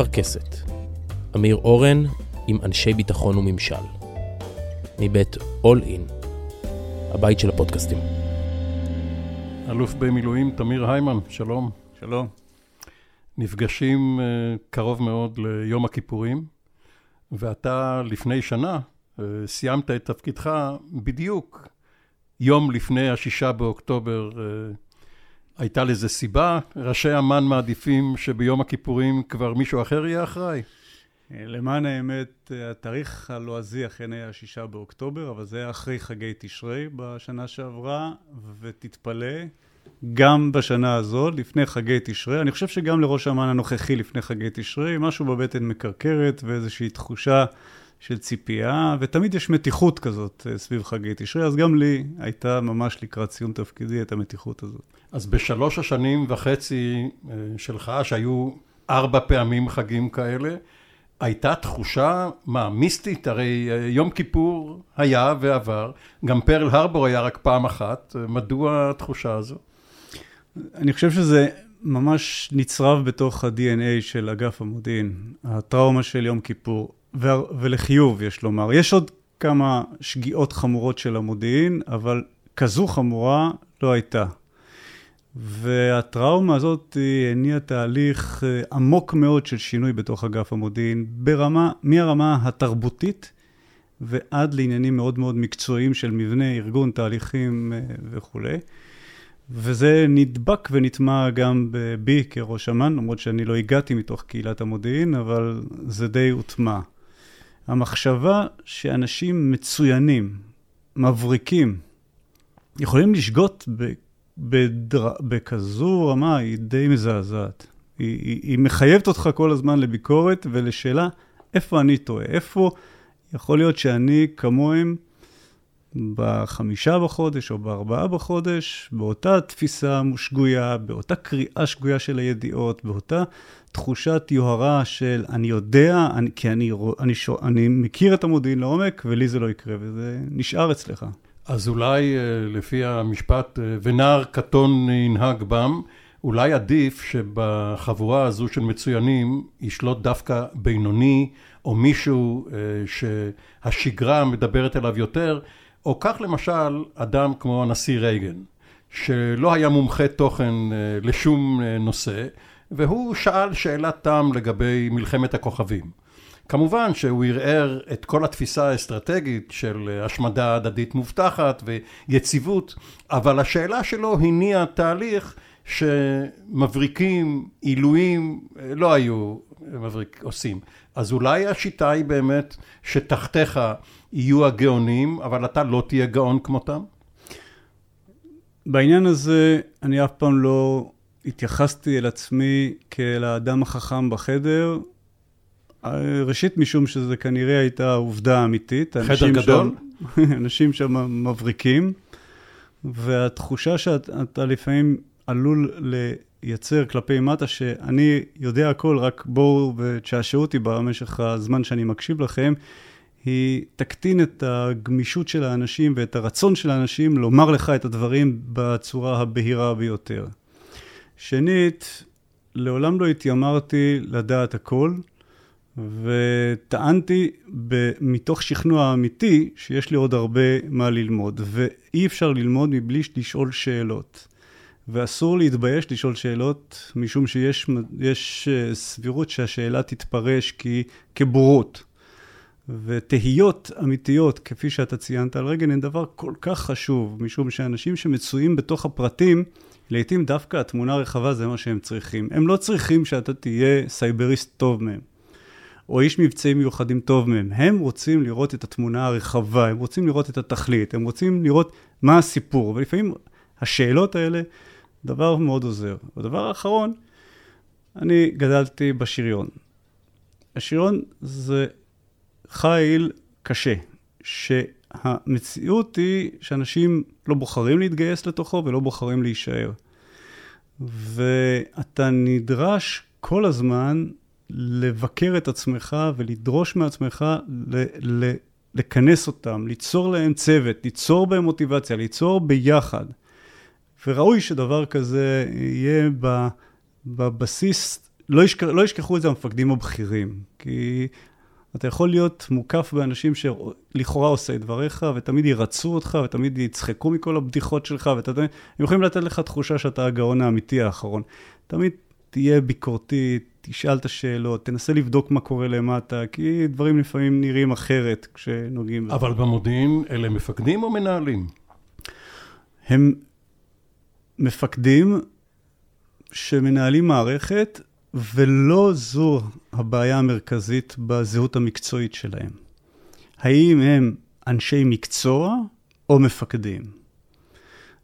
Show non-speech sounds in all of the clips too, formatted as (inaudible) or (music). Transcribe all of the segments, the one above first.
אפרכסת. אמיר אורן עם אנשי ביטחון וממשל. מבית All In, הבית של הפודקאסטים. אלוף במילואים תמיר היימן, שלום. שלום. נפגשים uh, קרוב מאוד ליום הכיפורים, ואתה לפני שנה uh, סיימת את תפקידך בדיוק יום לפני השישה באוקטובר. הייתה לזה סיבה? ראשי אמ"ן מעדיפים שביום הכיפורים כבר מישהו אחר יהיה אחראי? למען האמת, התאריך הלועזי אכן היה שישה באוקטובר, אבל זה היה אחרי חגי תשרי בשנה שעברה, ותתפלא, גם בשנה הזאת, לפני חגי תשרי, אני חושב שגם לראש אמ"ן הנוכחי לפני חגי תשרי, משהו בבטן מקרקרת ואיזושהי תחושה של ציפייה, ותמיד יש מתיחות כזאת אה, סביב חגי תשרי, אז גם לי הייתה ממש לקראת סיום תפקידי את המתיחות הזאת. אז בשלוש השנים וחצי אה, שלך, שהיו ארבע פעמים חגים כאלה, הייתה תחושה, מה, מיסטית? הרי אה, יום כיפור היה ועבר, גם פרל הרבור היה רק פעם אחת, מדוע התחושה הזו? אני חושב שזה ממש נצרב בתוך ה-DNA של אגף המודיעין, הטראומה של יום כיפור, ולחיוב יש לומר. יש עוד כמה שגיאות חמורות של המודיעין, אבל כזו חמורה לא הייתה. והטראומה הזאת הניעה תהליך אה, עמוק מאוד של שינוי בתוך אגף המודיעין, ברמה, מהרמה התרבותית ועד לעניינים מאוד מאוד מקצועיים של מבנה, ארגון, תהליכים אה, וכולי. וזה נדבק ונטמע גם בי כראש אמ"ן, למרות שאני לא הגעתי מתוך קהילת המודיעין, אבל זה די הוטמע. המחשבה שאנשים מצוינים, מבריקים, יכולים לשגות בדר... בכזו רמה היא די מזעזעת. היא, היא, היא מחייבת אותך כל הזמן לביקורת ולשאלה איפה אני טועה, איפה יכול להיות שאני כמוהם בחמישה בחודש או בארבעה בחודש, באותה תפיסה שגויה, באותה קריאה שגויה של הידיעות, באותה תחושת יוהרה של אני יודע, אני, כי אני, אני, אני, מכיר את המודיעין לעומק ולי זה לא יקרה, וזה נשאר אצלך. אז אולי אה, לפי המשפט, אה, ונער קטון ינהג בם, אולי עדיף שבחבורה הזו של מצוינים ישלוט דווקא בינוני, או מישהו אה, שהשגרה מדברת אליו יותר, או כך למשל אדם כמו הנשיא רייגן, שלא היה מומחה תוכן לשום נושא, והוא שאל שאלת תם לגבי מלחמת הכוכבים. כמובן שהוא ערער את כל התפיסה האסטרטגית של השמדה הדדית מובטחת ויציבות, אבל השאלה שלו הניעה תהליך שמבריקים, עילויים, לא היו מבריק, עושים. אז אולי השיטה היא באמת שתחתיך יהיו הגאונים, אבל אתה לא תהיה גאון כמותם? בעניין הזה אני אף פעם לא התייחסתי אל עצמי כאל האדם החכם בחדר, ראשית, משום שזה כנראה הייתה עובדה אמיתית. חדר גדול? שם, (laughs) אנשים שם מבריקים, והתחושה שאתה לפעמים עלול לייצר כלפי מטה, שאני יודע הכל, רק בואו ותשעשעו אותי במשך הזמן שאני מקשיב לכם, היא תקטין את הגמישות של האנשים ואת הרצון של האנשים לומר לך את הדברים בצורה הבהירה ביותר. שנית, לעולם לא התיימרתי לדעת הכל. וטענתי מתוך שכנוע אמיתי שיש לי עוד הרבה מה ללמוד, ואי אפשר ללמוד מבלי לשאול שאלות. ואסור להתבייש לשאול שאלות, משום שיש אה, סבירות שהשאלה תתפרש כי, כבורות. ותהיות אמיתיות, כפי שאתה ציינת על רגל, הן דבר כל כך חשוב, משום שאנשים שמצויים בתוך הפרטים, לעתים דווקא התמונה הרחבה זה מה שהם צריכים. הם לא צריכים שאתה תהיה סייבריסט טוב מהם. או איש מבצעים מיוחדים טוב מהם. הם רוצים לראות את התמונה הרחבה, הם רוצים לראות את התכלית, הם רוצים לראות מה הסיפור, ולפעמים השאלות האלה, דבר מאוד עוזר. הדבר האחרון, אני גדלתי בשריון. השריון זה חיל קשה, שהמציאות היא שאנשים לא בוחרים להתגייס לתוכו ולא בוחרים להישאר. ואתה נדרש כל הזמן לבקר את עצמך ולדרוש מעצמך ל- ל- לכנס אותם, ליצור להם צוות, ליצור בהם מוטיבציה, ליצור ביחד. וראוי שדבר כזה יהיה בבסיס לא, ישכ... לא ישכחו את זה המפקדים הבכירים, כי אתה יכול להיות מוקף באנשים שלכאורה עושה את דבריך, ותמיד ירצו אותך, ותמיד יצחקו מכל הבדיחות שלך, והם יכולים לתת לך תחושה שאתה הגאון האמיתי האחרון. תמיד תהיה ביקורתי, תשאל את השאלות, תנסה לבדוק מה קורה למטה, כי דברים לפעמים נראים אחרת כשנוגעים בזה. אבל במודיעין אלה מפקדים או מנהלים? הם מפקדים שמנהלים מערכת, ולא זו הבעיה המרכזית בזהות המקצועית שלהם. האם הם אנשי מקצוע או מפקדים?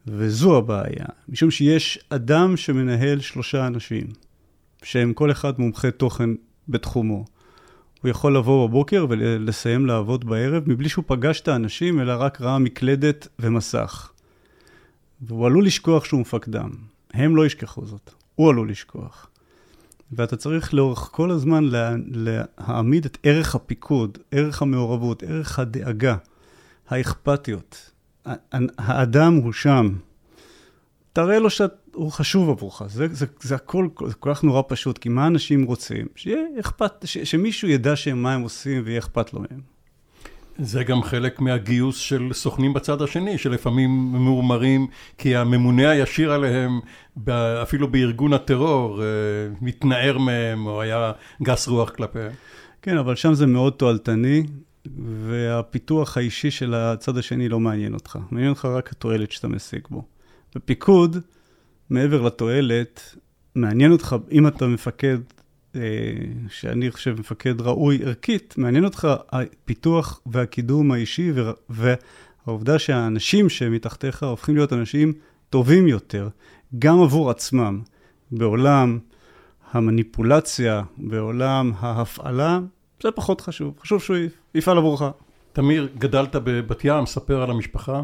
וזו הבעיה, משום שיש אדם שמנהל שלושה אנשים, שהם כל אחד מומחה תוכן בתחומו. הוא יכול לבוא בבוקר ולסיים לעבוד בערב מבלי שהוא פגש את האנשים, אלא רק ראה מקלדת ומסך. והוא עלול לשכוח שהוא מפקדם. הם לא ישכחו זאת, הוא עלול לשכוח. ואתה צריך לאורך כל הזמן לה, להעמיד את ערך הפיקוד, ערך המעורבות, ערך הדאגה, האכפתיות. האדם הוא שם. תראה לו שהוא חשוב עבורך. זה, זה, זה הכל, זה כל כך נורא פשוט, כי מה אנשים רוצים? שיהיה אכפת, ש, שמישהו ידע שהם מה הם עושים ויהיה אכפת לו מהם. זה גם חלק מהגיוס של סוכנים בצד השני, שלפעמים ממורמרים כי הממונה הישיר עליהם, אפילו בארגון הטרור, אה, מתנער מהם או היה גס רוח כלפיהם. כן, אבל שם זה מאוד תועלתני, והפיתוח האישי של הצד השני לא מעניין אותך. מעניין אותך רק התועלת שאתה משיג בו. בפיקוד, מעבר לתועלת, מעניין אותך, אם אתה מפקד אה, שאני חושב מפקד ראוי ערכית, מעניין אותך הפיתוח והקידום האישי והעובדה שהאנשים שמתחתיך הופכים להיות אנשים טובים יותר, גם עבור עצמם, בעולם המניפולציה, בעולם ההפעלה, זה פחות חשוב. חשוב שהוא יפעל עבורך. תמיר, גדלת בבת ים, ספר על המשפחה.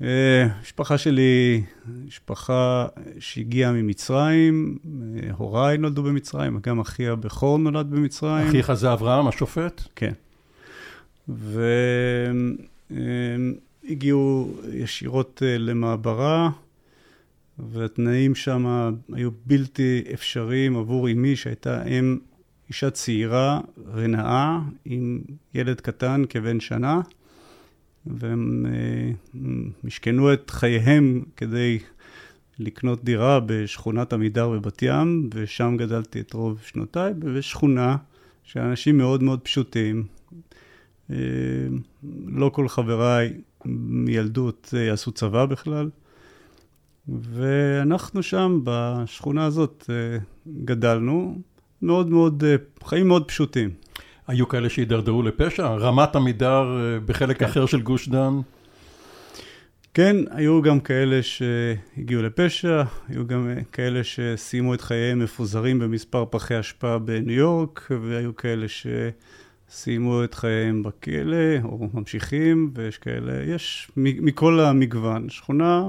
המשפחה אה, שלי, משפחה שהגיעה ממצרים, אה, הוריי נולדו במצרים, גם אחי הבכור נולד במצרים. אחיך זה אברהם, השופט? כן. והגיעו ישירות אה, למעברה, והתנאים שם היו בלתי אפשריים עבור אמי, שהייתה אם אישה צעירה ונאה, עם ילד קטן כבן שנה. והם אה, משכנו את חייהם כדי לקנות דירה בשכונת עמידר בבת ים, ושם גדלתי את רוב שנותיי, בשכונה של אנשים מאוד מאוד פשוטים. אה, לא כל חבריי מילדות אה, עשו צבא בכלל, ואנחנו שם, בשכונה הזאת, גדלנו, מאוד מאוד, חיים מאוד פשוטים. היו כאלה שהידרדרו לפשע? רמת עמידר אה, בחלק כן. אחר של גוש דן? כן, היו גם כאלה שהגיעו לפשע, היו גם אה, כאלה שסיימו את חייהם מפוזרים במספר פחי אשפה בניו יורק, והיו כאלה שסיימו את חייהם בכלא, או ממשיכים, ויש כאלה, יש מכל המגוון. שכונה,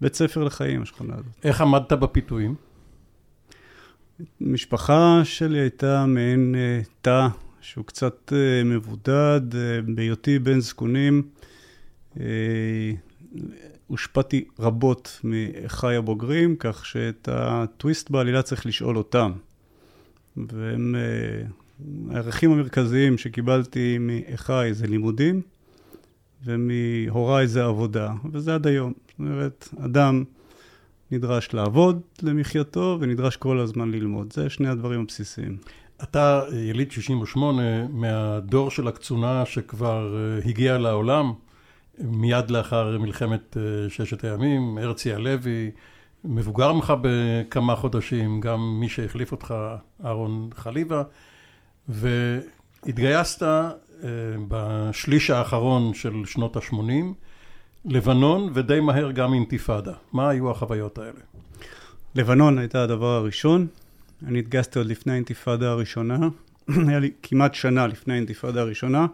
בית ספר לחיים, השכונה הזאת. איך עמדת בפיתויים? משפחה שלי הייתה מעין אה, תא שהוא קצת uh, מבודד, uh, בהיותי בן זקונים. Uh, הושפעתי רבות מאחיי הבוגרים, כך שאת הטוויסט בעלילה צריך לשאול אותם. והם, הערכים המרכזיים שקיבלתי מאחיי זה לימודים, ומהוריי זה עבודה, וזה עד היום. זאת אומרת, אדם נדרש לעבוד למחייתו ונדרש כל הזמן ללמוד. זה שני הדברים הבסיסיים. אתה יליד 68 מהדור של הקצונה שכבר אה, הגיע לעולם מיד לאחר מלחמת אה, ששת הימים, הרצי הלוי, מבוגר ממך בכמה חודשים, גם מי שהחליף אותך, אהרון חליבה, והתגייסת אה, בשליש האחרון של שנות ה-80, לבנון ודי מהר גם אינתיפאדה. מה היו החוויות האלה? לבנון הייתה הדבר הראשון. אני התגייסתי עוד לפני האינתיפאדה הראשונה, (clears throat) היה לי כמעט שנה לפני האינתיפאדה הראשונה,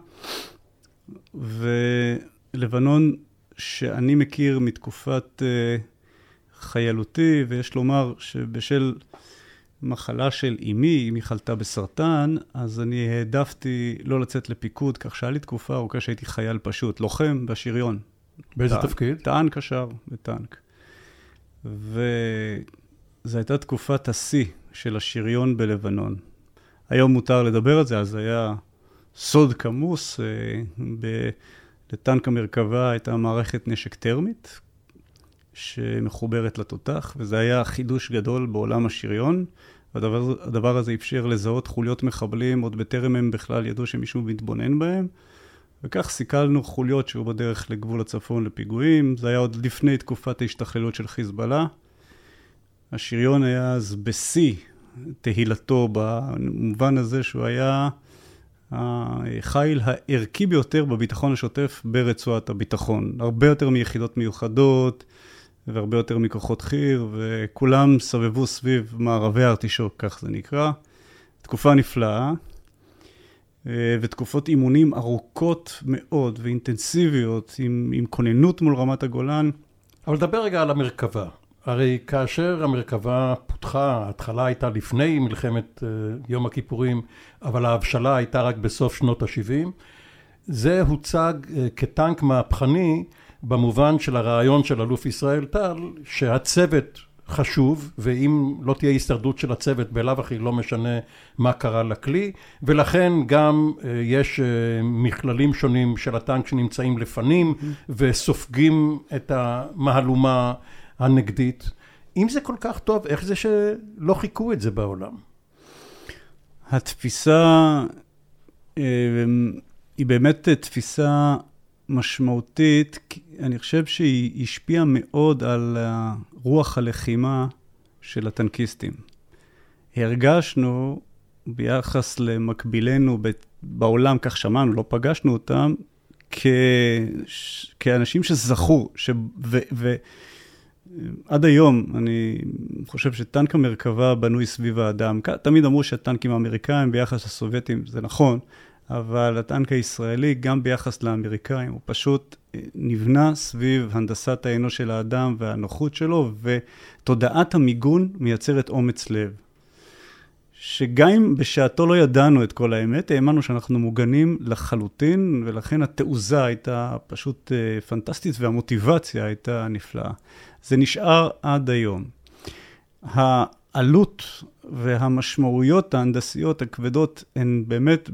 ולבנון שאני מכיר מתקופת uh, חיילותי, ויש לומר שבשל מחלה של אמי, אמי חלתה בסרטן, אז אני העדפתי לא לצאת לפיקוד, כך שהיה לי תקופה ארוכה שהייתי חייל פשוט, לוחם בשריון. באיזה טען, תפקיד? טען קשר בטנק. וזו הייתה תקופת השיא של השריון בלבנון. היום מותר לדבר על זה, אז היה סוד כמוס. ב... לטנק המרכבה הייתה מערכת נשק טרמית שמחוברת לתותח, וזה היה חידוש גדול בעולם השריון. והדבר הדבר הזה אפשר לזהות חוליות מחבלים עוד בטרם הם בכלל ידעו שמישהו מתבונן בהם. וכך סיכלנו חוליות שהיו בדרך לגבול הצפון לפיגועים, זה היה עוד לפני תקופת ההשתכללות של חיזבאללה. השריון היה אז בשיא תהילתו, במובן הזה שהוא היה החיל הערכי ביותר בביטחון השוטף ברצועת הביטחון. הרבה יותר מיחידות מיוחדות והרבה יותר מכוחות חי"ר, וכולם סבבו סביב מערבי הארטישוק, כך זה נקרא. תקופה נפלאה. אה, ותקופות אימונים ארוכות מאוד ואינטנסיביות עם, עם כוננות מול רמת הגולן. אבל דבר רגע על המרכבה. הרי כאשר המרכבה פותחה, ההתחלה הייתה לפני מלחמת uh, יום הכיפורים, אבל ההבשלה הייתה רק בסוף שנות ה-70, זה הוצג uh, כטנק מהפכני במובן של הרעיון של אלוף ישראל טל, שהצוות חשוב, ואם לא תהיה הישרדות של הצוות, בלאו הכי לא משנה מה קרה לכלי, ולכן גם uh, יש מכללים שונים של הטנק שנמצאים לפנים, mm-hmm. וסופגים את המהלומה הנגדית. אם זה כל כך טוב, איך זה שלא חיכו את זה בעולם? התפיסה uh, היא באמת תפיסה משמעותית, אני חושב שהיא השפיעה מאוד על רוח הלחימה של הטנקיסטים. הרגשנו ביחס למקבילנו בעולם, כך שמענו, לא פגשנו אותם, כ... כאנשים שזכו, ש... ו... ו... עד היום, אני חושב שטנק המרכבה בנוי סביב האדם. תמיד אמרו שהטנקים האמריקאים ביחס לסובייטים, זה נכון, אבל הטנק הישראלי, גם ביחס לאמריקאים, הוא פשוט אה, נבנה סביב הנדסת האנוש של האדם והנוחות שלו, ותודעת המיגון מייצרת אומץ לב. שגם אם בשעתו לא ידענו את כל האמת, האמנו שאנחנו מוגנים לחלוטין, ולכן התעוזה הייתה פשוט אה, פנטסטית והמוטיבציה הייתה נפלאה. זה נשאר עד היום. העלות והמשמעויות ההנדסיות הכבדות הן באמת,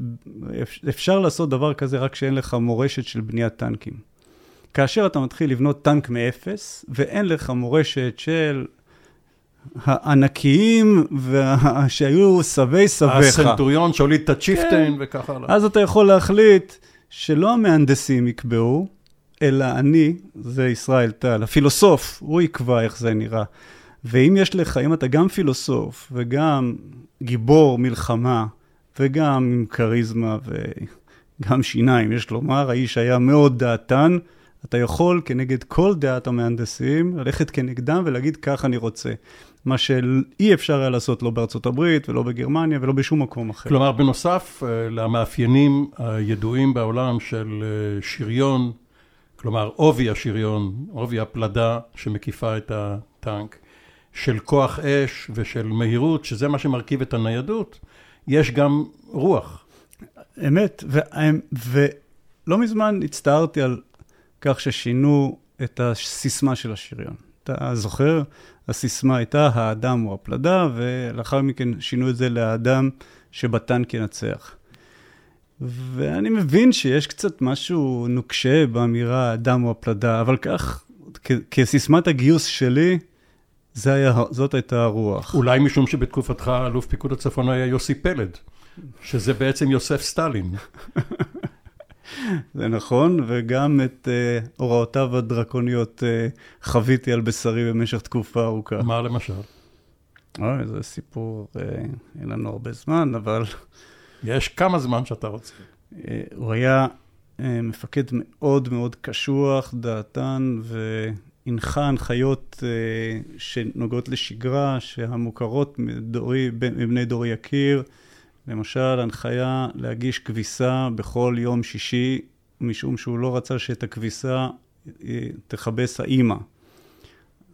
אפשר לעשות דבר כזה רק כשאין לך מורשת של בניית טנקים. כאשר אתה מתחיל לבנות טנק מאפס, ואין לך מורשת של הענקיים וה... שהיו סבי סביך. הסנטוריון שהוליד את הצ'יפטיין כן. וככה הלאה. אז אתה יכול להחליט שלא המהנדסים יקבעו, אלא אני, זה ישראל טל, הפילוסוף, הוא יקבע איך זה נראה. ואם יש לך, אם אתה גם פילוסוף וגם גיבור מלחמה וגם עם כריזמה וגם שיניים, יש לומר, האיש היה מאוד דעתן, אתה יכול כנגד כל דעת המהנדסים ללכת כנגדם ולהגיד כך אני רוצה. מה שאי אפשר היה לעשות לא בארצות הברית ולא בגרמניה ולא בשום מקום אחר. כלומר, בנוסף אה, למאפיינים הידועים בעולם של אה, שריון, כלומר עובי השריון, עובי הפלדה שמקיפה את הטנק, של כוח אש ושל מהירות, שזה מה שמרכיב את הניידות, יש גם רוח. אמת, ו- ולא מזמן הצטערתי על כך ששינו את הסיסמה של השריון. אתה זוכר? הסיסמה הייתה האדם הוא הפלדה, ולאחר מכן שינו את זה לאדם שבטנק ינצח. ואני מבין שיש קצת משהו נוקשה באמירה האדם הוא הפלדה, אבל כך, כסיסמת הגיוס שלי, היה, זאת הייתה הרוח. אולי משום שבתקופתך אלוף פיקוד הצפון היה יוסי פלד, שזה בעצם יוסף סטלין. (laughs) זה נכון, וגם את uh, הוראותיו הדרקוניות uh, חוויתי על בשרי במשך תקופה ארוכה. מה למשל? אוי, זה סיפור, uh, אין לנו הרבה זמן, אבל... יש כמה זמן שאתה רוצה. Uh, הוא היה uh, מפקד מאוד מאוד קשוח, דעתן, והנחה הנחיות uh, שנוגעות לשגרה, שהמוכרות מדורי, מבני דורי יקיר. למשל, הנחיה להגיש כביסה בכל יום שישי, משום שהוא לא רצה שאת הכביסה אה, תכבס האימא.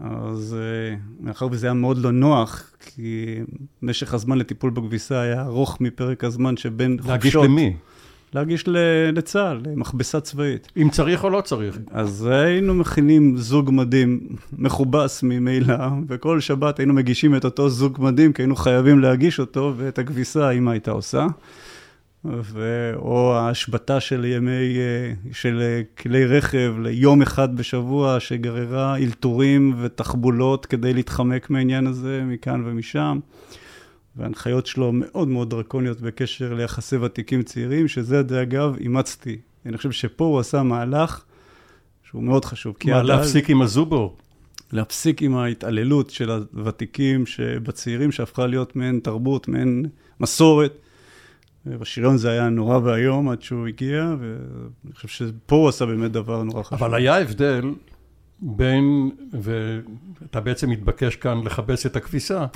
אז אה, מאחר וזה היה מאוד לא נוח, כי משך הזמן לטיפול בכביסה היה ארוך מפרק הזמן שבין להגיש חופשות. להגיש למי? להגיש לצה"ל, למכבסה צבאית. אם צריך או לא צריך. אז היינו מכינים זוג מדים מכובס ממילא, וכל שבת היינו מגישים את אותו זוג מדים, כי היינו חייבים להגיש אותו, ואת הכביסה האמא הייתה עושה. ו... או ההשבתה של ימי, אה, של כלי רכב ליום אחד בשבוע, שגררה אלתורים ותחבולות כדי להתחמק מהעניין הזה מכאן ומשם. וההנחיות שלו מאוד מאוד דרקוניות בקשר ליחסי ותיקים צעירים, שזה אגב אימצתי. אני חושב שפה הוא עשה מהלך שהוא מאוד חשוב. מה, להפסיק עם הזובור? להפסיק עם ההתעללות של הוותיקים בצעירים, שהפכה להיות מעין תרבות, מעין מסורת. ובשריון זה היה נורא ואיום עד שהוא הגיע, ואני חושב שפה הוא עשה באמת דבר נורא חשוב. אבל היה הבדל בין, ואתה בעצם מתבקש כאן לכבס את הכביסה,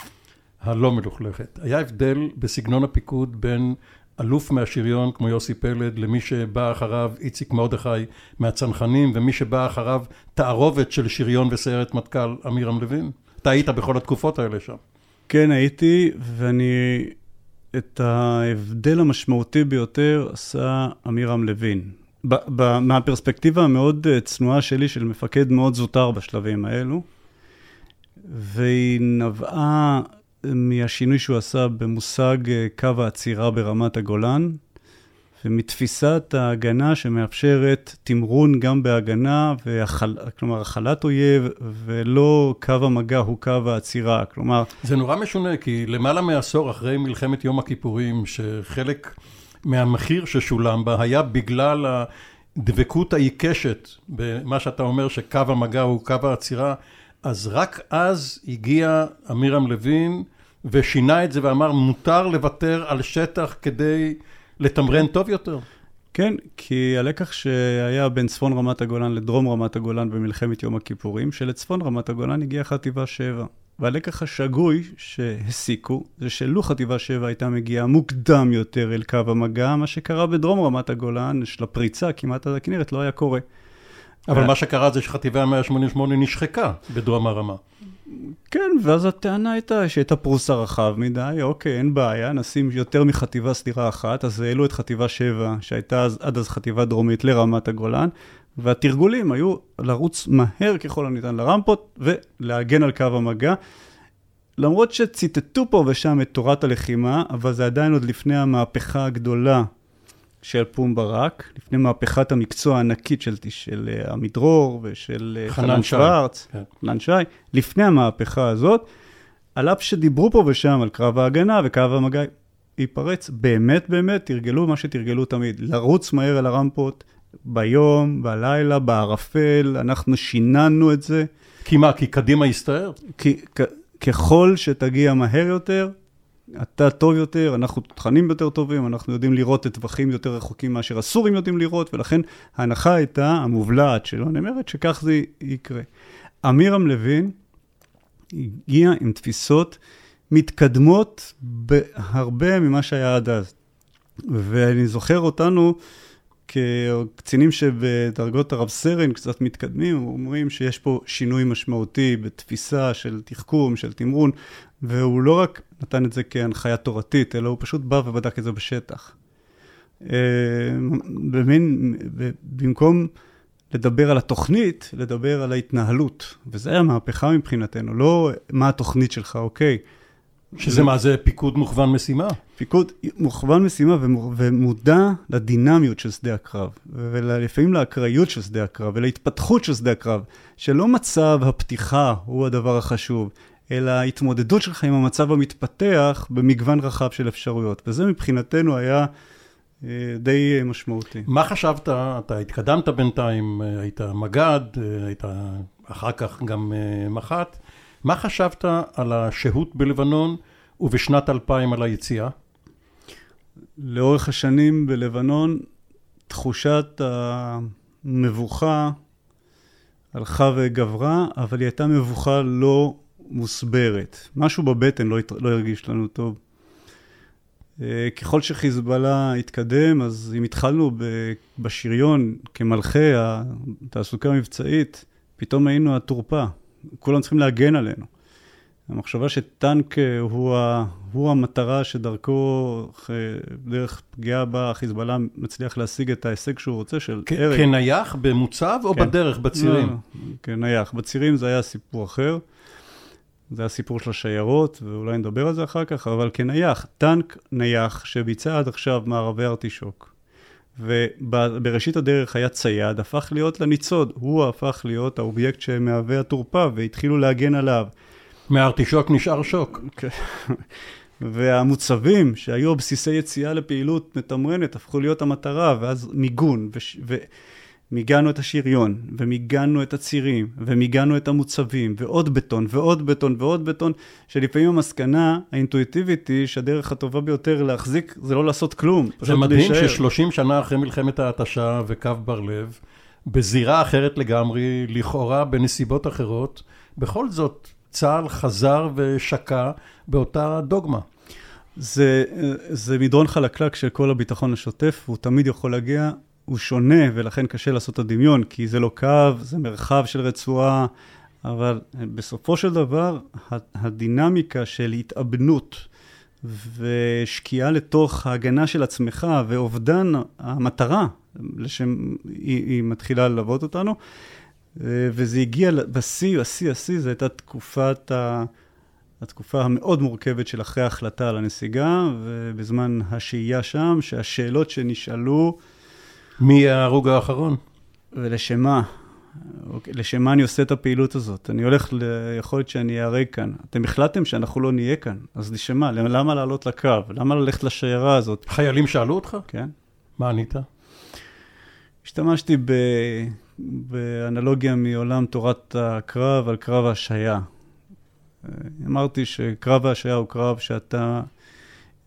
הלא מלוכלכת. היה הבדל בסגנון הפיקוד בין אלוף מהשריון כמו יוסי פלד למי שבא אחריו איציק מרדכי מהצנחנים ומי שבא אחריו תערובת של שריון וסיירת מטכ"ל אמירם לוין? אתה היית בכל התקופות האלה שם. כן, הייתי, ואני... את ההבדל המשמעותי ביותר עשה אמירם לוין. מהפרספקטיבה המאוד צנועה שלי של מפקד מאוד זוטר בשלבים האלו, והיא נבעה מהשינוי שהוא עשה במושג אה, קו העצירה ברמת הגולן, ומתפיסת ההגנה שמאפשרת תמרון גם בהגנה, והחל... כלומר הכלת אויב, ולא קו המגע הוא קו העצירה, כלומר... זה נורא משונה, כי למעלה מעשור אחרי מלחמת יום הכיפורים, שחלק מהמחיר ששולם בה היה בגלל הדבקות העיקשת במה שאתה אומר שקו המגע הוא קו העצירה, אז רק אז הגיע אמירם לוין ושינה את זה ואמר מותר לוותר על שטח כדי לתמרן טוב יותר. כן, כי הלקח שהיה בין צפון רמת הגולן לדרום רמת הגולן במלחמת יום הכיפורים, שלצפון רמת הגולן הגיעה חטיבה 7. והלקח השגוי שהסיקו, זה שלו חטיבה 7 הייתה מגיעה מוקדם יותר אל קו המגע, מה שקרה בדרום רמת הגולן, של הפריצה כמעט עד הכנרת, לא היה קורה. אבל מה שקרה זה שחטיבה 188 נשחקה בדרום הרמה. כן, ואז הטענה הייתה שהייתה פרוסה רחב מדי, אוקיי, אין בעיה, נשים יותר מחטיבה סדירה אחת, אז העלו את חטיבה 7, שהייתה אז, עד אז חטיבה דרומית לרמת הגולן, והתרגולים היו לרוץ מהר ככל הניתן לרמפות ולהגן על קו המגע. למרות שציטטו פה ושם את תורת הלחימה, אבל זה עדיין עוד לפני המהפכה הגדולה של פום ברק, לפני מהפכת המקצוע הענקית של, של uh, עמידרור ושל uh, חנן שוורץ, כן. חנן שי, לפני המהפכה הזאת, על אף שדיברו פה ושם על קרב ההגנה וקו המגע ייפרץ, באמת באמת תרגלו מה שתרגלו תמיד, לרוץ מהר על הרמפות, ביום, בלילה, בערפל, אנחנו שיננו את זה. כי מה, כי קדימה יסתער? כי ככל שתגיע מהר יותר, אתה טוב יותר, אנחנו תכנים יותר טובים, אנחנו יודעים לראות את טווחים יותר רחוקים מאשר הסורים יודעים לראות, ולכן ההנחה הייתה, המובלעת שלו נאמרת, שכך זה יקרה. אמירם לוין הגיע עם תפיסות מתקדמות בהרבה ממה שהיה עד אז. ואני זוכר אותנו כקצינים שבדרגות הרב סרן קצת מתקדמים, אומרים שיש פה שינוי משמעותי בתפיסה של תחכום, של תמרון, והוא לא רק נתן את זה כהנחיה תורתית, אלא הוא פשוט בא ובדק את זה בשטח. אה, במין, במקום לדבר על התוכנית, לדבר על ההתנהלות. וזה היה מהפכה מבחינתנו, לא מה התוכנית שלך, אוקיי. שזה מה זה פיקוד מוכוון משימה? פיקוד מוכוון משימה ומודע לדינמיות של שדה הקרב, ולפעמים לאקראיות של שדה הקרב, ולהתפתחות של שדה הקרב, שלא מצב הפתיחה הוא הדבר החשוב, אלא ההתמודדות שלך עם המצב המתפתח במגוון רחב של אפשרויות. וזה מבחינתנו היה אה, די משמעותי. מה חשבת, אתה התקדמת בינתיים, אה, היית מג"ד, אה, היית אחר כך גם מח"ט, מה חשבת על השהות בלבנון ובשנת 2000 על היציאה? לאורך השנים בלבנון, תחושת המבוכה הלכה וגברה, אבל היא הייתה מבוכה לא מוסברת. משהו בבטן לא, לא הרגיש לנו טוב. אה, ככל שחיזבאללה התקדם, אז אם התחלנו בשריון כמלכי התעסוקה המבצעית, פתאום היינו התורפה. כולם צריכים להגן עלינו. המחשבה שטנק אה, הוא, ה, הוא המטרה שדרכו, אה, דרך פגיעה בה, חיזבאללה מצליח להשיג את ההישג שהוא רוצה של הרג. כנייח במוצב או כן. בדרך, בצירים? לא, כנייח. בצירים זה היה סיפור אחר. זה הסיפור של השיירות, ואולי נדבר על זה אחר כך, אבל כנייח, טנק נייח שביצע עד עכשיו מערבי ארטישוק, ובראשית הדרך היה צייד, הפך להיות לניצוד. הוא הפך להיות האובייקט שמהווה התורפה, והתחילו להגן עליו. מהארטישוק נשאר שוק. כן. והמוצבים שהיו בסיסי יציאה לפעילות מתמרנת הפכו להיות המטרה, ואז מיגון, וש... ומיגנו את השריון, ומיגנו את הצירים, ומיגנו את המוצבים, ועוד בטון, ועוד בטון, ועוד בטון, שלפעמים המסקנה האינטואיטיבית היא שהדרך הטובה ביותר להחזיק זה לא לעשות כלום. זה מדהים ששלושים שנה אחרי מלחמת ההתשה וקו בר לב, בזירה אחרת לגמרי, לכאורה בנסיבות אחרות, בכל זאת צה"ל חזר ושקע באותה דוגמה. זה, זה מדרון חלקלק של כל הביטחון השוטף, והוא תמיד יכול להגיע, הוא שונה, ולכן קשה לעשות את הדמיון, כי זה לא קו, זה מרחב של רצועה, אבל בסופו של דבר, הדינמיקה של התאבנות ושקיעה לתוך ההגנה של עצמך ואובדן המטרה, לשם היא, היא מתחילה ללוות אותנו, וזה הגיע בשיא, השיא, השיא, זו הייתה תקופת ה... התקופה המאוד מורכבת של אחרי ההחלטה על הנסיגה, ובזמן השהייה שם, שהשאלות שנשאלו... מי ההרוג האחרון? ולשם מה? לשם מה אני עושה את הפעילות הזאת? אני הולך, ל... יכול להיות שאני אהרג כאן. אתם החלטתם שאנחנו לא נהיה כאן, אז לשם מה? למה לעלות לקו? למה ללכת לשיירה הזאת? חיילים שאלו אותך? כן. מה ענית? השתמשתי ב... באנלוגיה מעולם תורת הקרב על קרב ההשעיה. אמרתי שקרב ההשעיה הוא קרב שאתה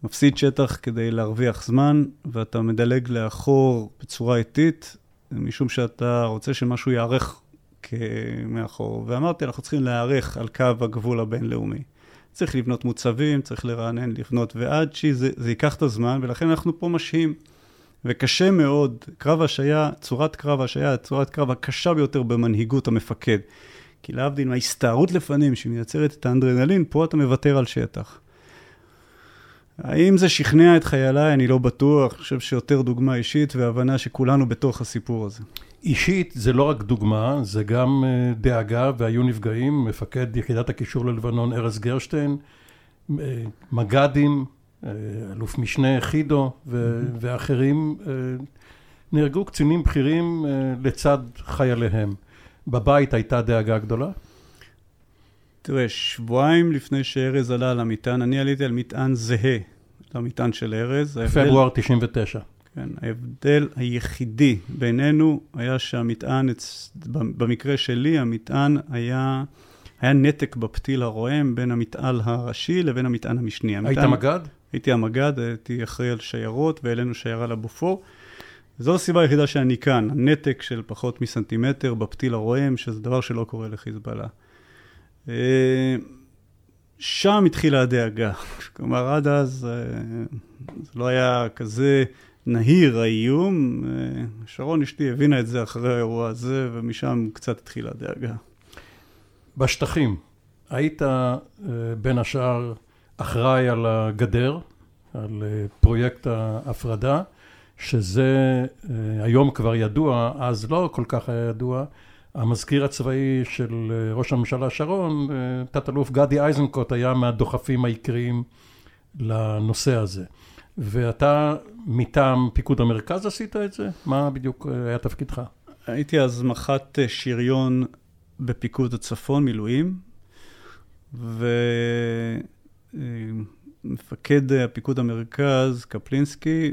מפסיד שטח כדי להרוויח זמן, ואתה מדלג לאחור בצורה איטית, משום שאתה רוצה שמשהו ייערך מאחור. ואמרתי, אנחנו צריכים להיערך על קו הגבול הבינלאומי. צריך לבנות מוצבים, צריך לרענן, לבנות, ועד שזה ייקח את הזמן, ולכן אנחנו פה משהים. וקשה מאוד, קרב השעיה, צורת קרב השעיה, צורת קרב הקשה ביותר במנהיגות המפקד. כי להבדיל מההסתערות לפנים שמייצרת את האנדרנלין, פה אתה מוותר על שטח. האם זה שכנע את חייליי? אני לא בטוח. אני חושב שיותר דוגמה אישית והבנה שכולנו בתוך הסיפור הזה. אישית זה לא רק דוגמה, זה גם אה, דאגה והיו נפגעים. מפקד יחידת הקישור ללבנון ארז גרשטיין, אה, מג"דים, אה, אלוף משנה חידו ו- mm-hmm. ואחרים נהרגו קצינים בכירים לצד חייליהם. בבית הייתה דאגה גדולה? תראה, שבועיים לפני שארז עלה על המטען, אני עליתי על מטען זהה למטען של ארז. פברואר 99. כן, ההבדל היחידי בינינו היה שהמטען, במקרה שלי, המטען היה... היה נתק בפתיל הרועם בין המטען הראשי לבין המטען המשני. היית מג"ד? הייתי המג"ד, הייתי אחראי על שיירות והעלינו שיירה לבופור. זו הסיבה היחידה שאני כאן, הנתק של פחות מסנטימטר בפתיל הרועם, שזה דבר שלא קורה לחיזבאללה. אה, שם התחילה הדאגה. (laughs) כלומר, עד אז אה, זה לא היה כזה נהיר האיום. אה, שרון אשתי הבינה את זה אחרי האירוע הזה, ומשם קצת התחילה הדאגה. בשטחים, היית בין השאר אחראי על הגדר, על פרויקט ההפרדה, שזה היום כבר ידוע, אז לא כל כך היה ידוע. המזכיר הצבאי של אה, ראש הממשלה שרון, תת-אלוף גדי איזנקוט, היה מהדוחפים העיקריים לנושא הזה. ואתה מטעם פיקוד המרכז עשית את זה? מה בדיוק היה תפקידך? הייתי אז מח"ט שריון בפיקוד הצפון, מילואים, ו... מפקד הפיקוד המרכז, קפלינסקי,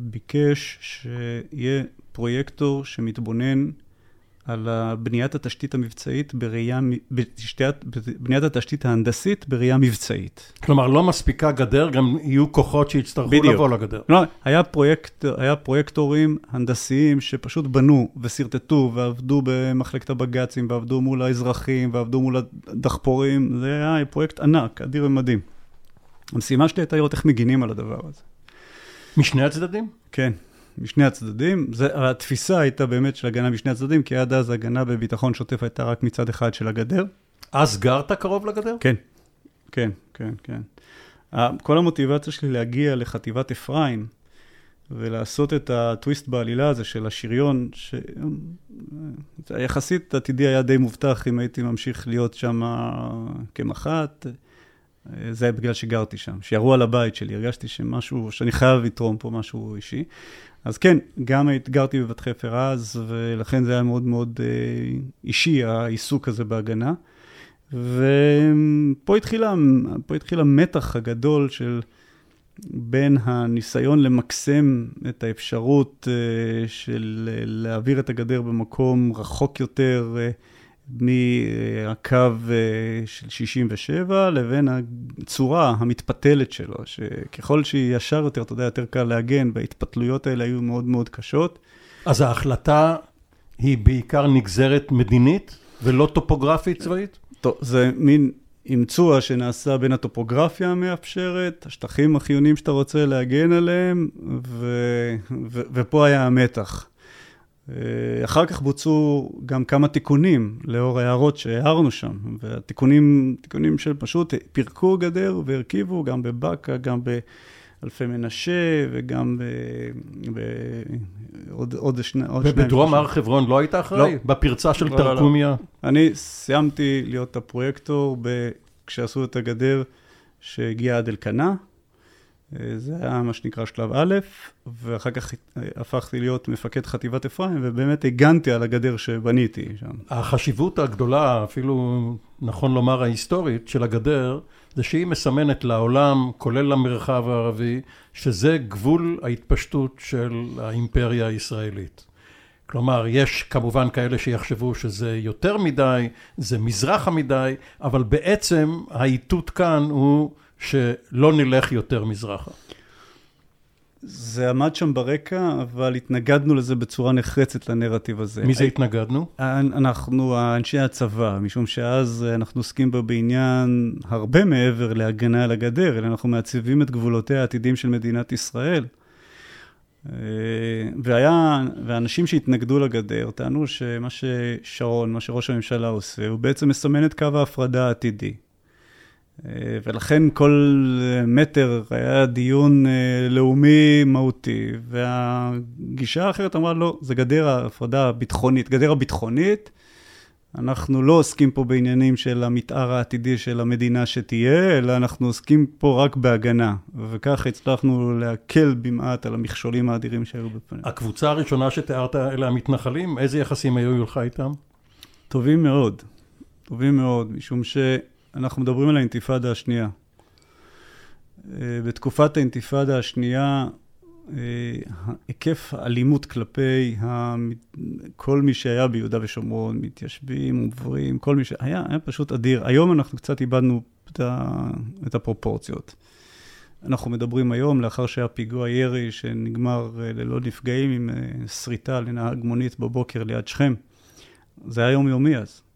ביקש שיהיה פרויקטור שמתבונן על בניית התשתית המבצעית בראייה, בניית התשתית ההנדסית בראייה מבצעית. כלומר, לא מספיקה גדר, גם יהיו כוחות שיצטרכו בדיוק. לבוא לגדר. לא, היה, פרויקט, היה פרויקטורים הנדסיים שפשוט בנו ושרטטו ועבדו במחלקת הבג"צים ועבדו מול האזרחים ועבדו מול הדחפורים, זה היה פרויקט ענק, אדיר ומדהים. המשימה שלי הייתה לראות איך מגינים על הדבר הזה. משני הצדדים? כן, משני הצדדים. זה, התפיסה הייתה באמת של הגנה משני הצדדים, כי עד אז הגנה בביטחון שוטף הייתה רק מצד אחד של הגדר. אז גרת קרוב לגדר? כן. כן, כן, כן. כל המוטיבציה שלי להגיע לחטיבת אפרים ולעשות את הטוויסט בעלילה הזה של השריון, שיחסית עתידי היה די מובטח אם הייתי ממשיך להיות שם כמח"ט. זה היה בגלל שגרתי שם, שירו על הבית שלי, הרגשתי שמשהו, שאני חייב לתרום פה משהו אישי. אז כן, גם גרתי בבת חפר אז, ולכן זה היה מאוד מאוד אה, אישי, העיסוק הזה בהגנה. ופה התחילה, התחיל המתח הגדול של בין הניסיון למקסם את האפשרות אה, של להעביר את הגדר במקום רחוק יותר, אה, מהקו אה, של 67 לבין הצורה המתפתלת שלו, שככל שהיא ישר יותר, אתה יודע, יותר קל להגן, וההתפתלויות האלה היו מאוד מאוד קשות. אז ההחלטה היא בעיקר נגזרת מדינית ולא טופוגרפית צבאית? טוב, זה מין אימצוע שנעשה בין הטופוגרפיה המאפשרת, השטחים החיוניים שאתה רוצה להגן עליהם, ו... ו... ופה היה המתח. אה, אחר כך בוצעו גם כמה תיקונים לאור ההערות שהערנו שם, והתיקונים, תיקונים שפשוט פירקו גדר והרכיבו גם בבאקה, גם באלפי מנשה וגם בעוד עוד שני... ובדרום הר חברון לא היית אחראי? לא. בפרצה של לא, תרקומיה? לא, לא. אני סיימתי להיות הפרויקטור ב... כשעשו את הגדר שהגיעה עד אלקנה. אה, זה היה מה שנקרא שלב א', ואחר כך הפכתי להיות מפקד חטיבת אפרים, ובאמת הגנתי על הגדר שבניתי שם. החשיבות הגדולה, אפילו נכון לומר ההיסטורית, של הגדר, זה שהיא מסמנת לעולם, כולל למרחב הערבי, שזה גבול ההתפשטות של האימפריה הישראלית. כלומר, יש כמובן כאלה שיחשבו שזה יותר מדי, זה מזרחה מדי, אבל בעצם האיתות כאן הוא... שלא נלך יותר מזרחה. זה עמד שם ברקע, אבל התנגדנו לזה בצורה נחרצת לנרטיב הזה. מי זה התנגדנו? אנחנו, אנשי הצבא, משום שאז אנחנו עוסקים בו בעניין הרבה מעבר להגנה על הגדר, אלא אנחנו מעציבים את גבולותיה העתידיים של מדינת ישראל. אה, והיה, ואנשים שהתנגדו לגדר טענו שמה ששרון, מה שראש הממשלה עושה, הוא בעצם מסמן את קו ההפרדה העתידי. אה, ולכן כל מטר היה דיון אה, לאומי מהותי, והגישה האחרת אמרה, לא, זה גדר ההפרדה הביטחונית, גדר הביטחונית. אנחנו לא עוסקים פה בעניינים של המתאר העתידי של המדינה שתהיה, אלא אנחנו עוסקים פה רק בהגנה. וככה הצלחנו להקל במעט על המכשולים האדירים שהיו בפנינו. הקבוצה הראשונה שתיארת אלה המתנחלים, איזה יחסים היו לך איתם? טובים מאוד, טובים מאוד, משום ש... אנחנו מדברים על האינתיפאדה השנייה. אה, בתקופת האינתיפאדה השנייה, אה, היקף האלימות כלפי כל מי שהיה ביהודה ושומרון, מתיישבים, עוברים, כל מי שהיה, היה פשוט אדיר. היום אנחנו קצת איבדנו את הפרופורציות. אנחנו מדברים היום, לאחר שהיה פיגוע ירי שנגמר אה, ללא נפגעים עם שריטה לנהג מונית בבוקר ליד שכם. זה היה יומיומי אז.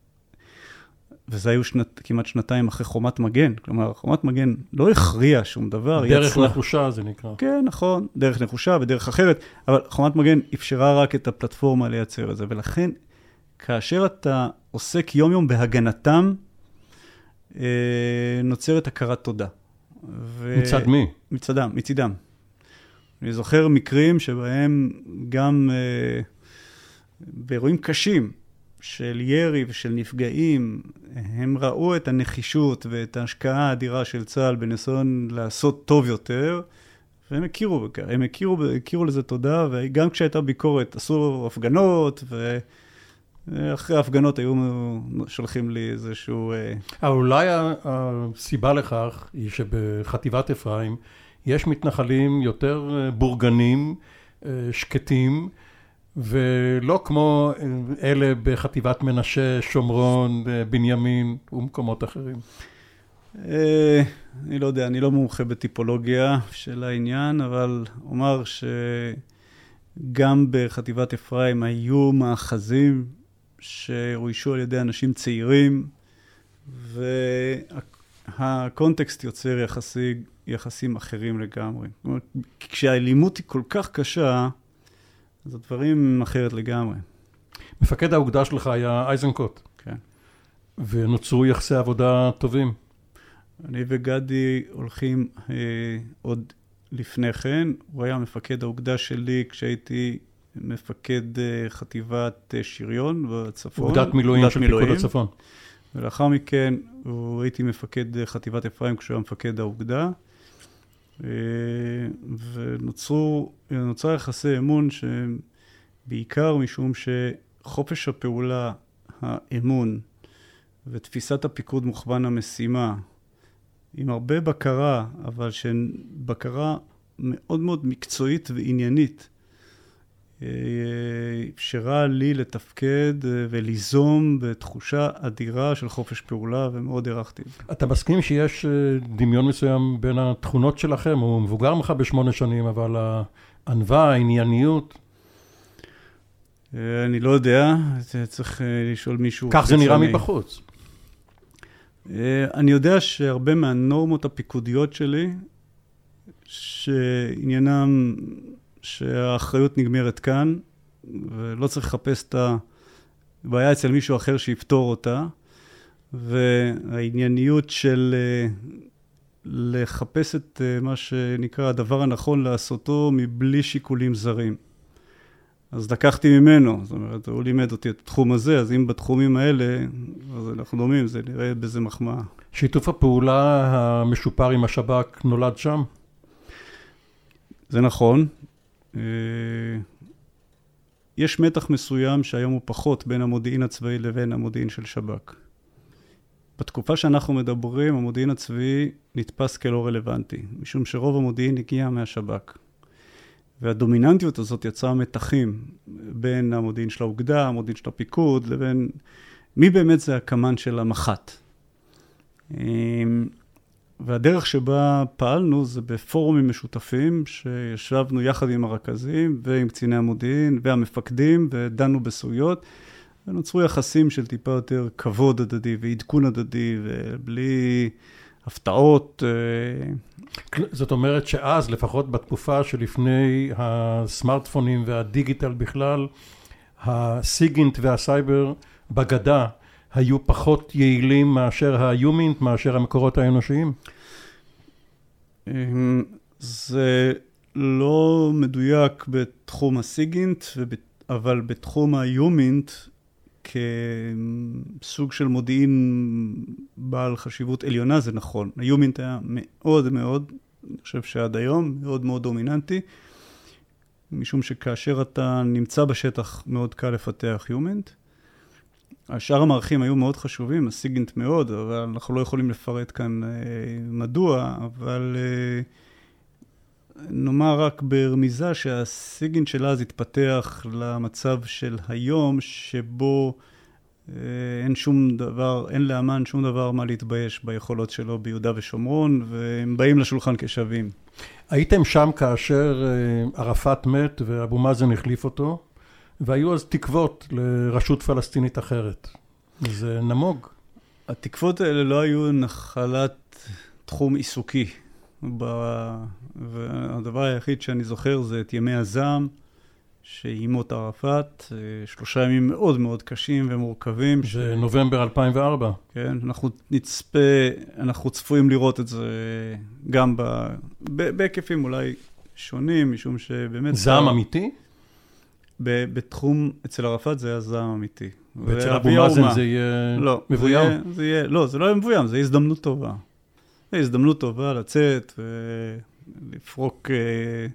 וזה היו שנת, כמעט שנתיים אחרי חומת מגן. כלומר, חומת מגן לא הכריע שום דבר. דרך יצרה... נחושה זה נקרא. כן, נכון, דרך נחושה ודרך אחרת, אבל חומת מגן אפשרה רק את הפלטפורמה לייצר את זה, ולכן, כאשר אתה עוסק יום-יום בהגנתם, אה, נוצרת הכרת תודה. ו... מצד מי? מצדם, מצידם. אני זוכר מקרים שבהם גם אה, באירועים קשים, של ירי ושל נפגעים, הם ראו את הנחישות ואת ההשקעה האדירה של צה"ל בניסיון לעשות טוב יותר, והם הכירו בכך, הם הכירו, הכירו לזה תודה, וגם כשהייתה ביקורת עשו הפגנות, ואחרי ההפגנות היו שולחים לי איזשהו... אה, אולי הסיבה לכך היא שבחטיבת אפרים יש מתנחלים יותר אה, בורגנים, אה, שקטים, ולא כמו אלה בחטיבת מנשה, שומרון, בנימין ומקומות אחרים. אה, אני לא יודע, אני לא מומחה בטיפולוגיה של העניין, אבל אומר שגם בחטיבת אפרים היו מאחזים שאוישו על ידי אנשים צעירים, והקונטקסט יוצר יחסי, יחסים אחרים לגמרי. כלומר, כשהאלימות היא כל כך קשה, אז הדברים אחרת לגמרי. מפקד האוגדה שלך היה אייזנקוט. כן. ונוצרו יחסי עבודה טובים. אני וגדי הולכים אה, עוד לפני כן. הוא היה מפקד האוגדה שלי כשהייתי מפקד אה, חטיבת אה, שריון בצפון. אוגדת מילואים של פיקוד הצפון. ולאחר מכן הוא הייתי מפקד אה, חטיבת אפרים כשהוא היה מפקד האוגדה. אה, ונוצר יחסי אמון שבעיקר משום שחופש הפעולה, האמון ותפיסת הפיקוד מוכוון המשימה, עם הרבה בקרה, אבל שבקרה מאוד מאוד מקצועית ועניינית, אפשרה לי לתפקד וליזום בתחושה אדירה של חופש פעולה, ומאוד הערכתי. אתה מסכים שיש דמיון מסוים בין התכונות שלכם? הוא מבוגר ממך בשמונה שנים, אבל הענווה, הענייניות... אני לא יודע, צריך לשאול מישהו... כך זה נראה מבחוץ. אני יודע שהרבה מהנורמות הפיקודיות שלי, שעניינם שהאחריות נגמרת כאן, ולא צריך לחפש את הבעיה אצל מישהו אחר שיפתור אותה, והענייניות של אה, לחפש את אה, מה שנקרא הדבר הנכון לעשותו מבלי שיקולים זרים. אז לקחתי ממנו, זאת אומרת, הוא לימד אותי את התחום הזה, אז אם בתחומים האלה, אז אנחנו דומים, זה נראה בזה מחמאה. שיתוף הפעולה המשופר עם השב"כ נולד שם? זה נכון. אה, יש מתח מסוים שהיום הוא פחות בין המודיעין הצבאי לבין המודיעין של שב"כ. בתקופה שאנחנו מדברים, המודיעין הצבאי נתפס כלא רלוונטי, משום שרוב המודיעין הגיע מהשב"כ. והדומיננטיות הזאת יצרה מתחים בין המודיעין של האוגדה, המודיעין של הפיקוד, לבין מי באמת זה הקמ"ן של המח"ט. והדרך שבה פעלנו זה בפורומים משותפים, שישבנו יחד עם הרכזים ועם קציני המודיעין והמפקדים ודנו בסוגיות, ונוצרו יחסים של טיפה יותר כבוד הדדי ועדכון הדדי ובלי הפתעות. אה, זאת אומרת שאז, לפחות בתקופה שלפני הסמארטפונים והדיגיטל בכלל, הסיגינט והסייבר בגדה היו פחות יעילים מאשר היומינט, מאשר המקורות האנושיים? אמ, זה לא מדויק בתחום הסיגינט, אבל בתחום היומינט, כסוג של מודיעין בעל חשיבות עליונה, זה נכון. היומינט היה מאוד מאוד, אני חושב שעד היום, מאוד מאוד דומיננטי, משום שכאשר אתה נמצא בשטח, מאוד קל לפתח יומינט. השאר המערכים היו מאוד חשובים, הסיגינט מאוד, אבל אנחנו לא יכולים לפרט כאן אה, מדוע, אבל אה, נאמר רק ברמיזה שהסיגינט של אז התפתח למצב של היום, שבו אה, אין שום דבר, אין לאמן שום דבר מה להתבייש ביכולות שלו ביהודה ושומרון, והם באים לשולחן כשווים. הייתם שם כאשר אה, ערפאת מת ואבו מאזן החליף אותו? והיו אז תקוות לרשות פלסטינית אחרת. זה נמוג. התקוות האלה לא היו נחלת תחום עיסוקי. ב... והדבר היחיד שאני זוכר זה את ימי הזעם, שאימות ערפאת, שלושה ימים מאוד מאוד קשים ומורכבים. זה ש... נובמבר 2004. כן, אנחנו נצפה, אנחנו צפויים לראות את זה גם ב... בהיקפים אולי שונים, משום שבאמת... זעם אמיתי? בתחום, אצל ערפאת זה היה זעם אמיתי. ואצל אבו מאזן זה יהיה לא, מבוים? זה יהיה, זה יהיה, לא, זה לא יהיה מבוים, זה הזדמנות טובה. זה הזדמנות טובה לצאת ולפרוק אה,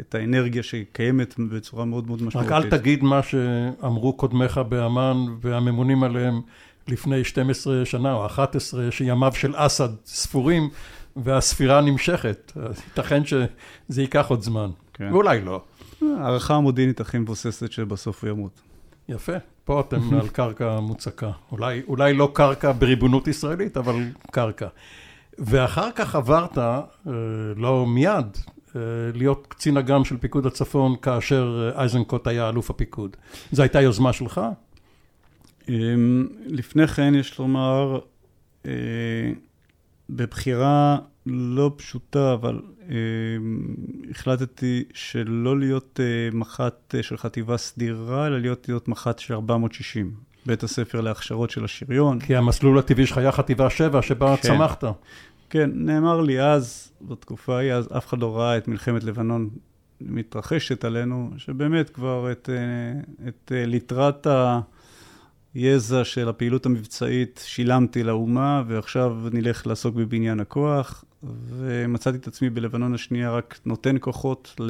את האנרגיה שקיימת בצורה מאוד מאוד משמעותית. רק אל תגיד מה שאמרו קודמיך באמ"ן והממונים עליהם לפני 12 שנה או 11, שימיו של אסד ספורים והספירה נמשכת. ייתכן שזה ייקח עוד זמן, כן. ואולי לא. הערכה המודיעינית הכי מבוססת שבסוף הוא ימות. יפה, פה אתם על קרקע מוצקה. אולי, אולי לא קרקע בריבונות ישראלית, אבל קרקע. ואחר כך עברת, אה, לא מיד, אה, להיות קצין אג"ם של פיקוד הצפון, כאשר אה, אייזנקוט היה אלוף הפיקוד. זו הייתה יוזמה שלך? אמ, לפני כן, יש לומר, בבחירה לא פשוטה, אבל החלטתי שלא להיות אה, מח"ט אה, של חטיבה סדירה, אלא להיות, להיות מח"ט של 460, בית הספר להכשרות של השריון. כי המסלול הטבעי שלך היה חטיבה 7, שבה כן. צמחת. כן, נאמר לי אז, בתקופה ההיא, אז אף אחד לא ראה את מלחמת לבנון מתרחשת עלינו, שבאמת כבר את, אה, את ליטרת היזע של הפעילות המבצעית שילמתי לאומה, ועכשיו נלך לעסוק בבניין הכוח, ומצאתי את עצמי בלבנון השנייה רק נותן כוחות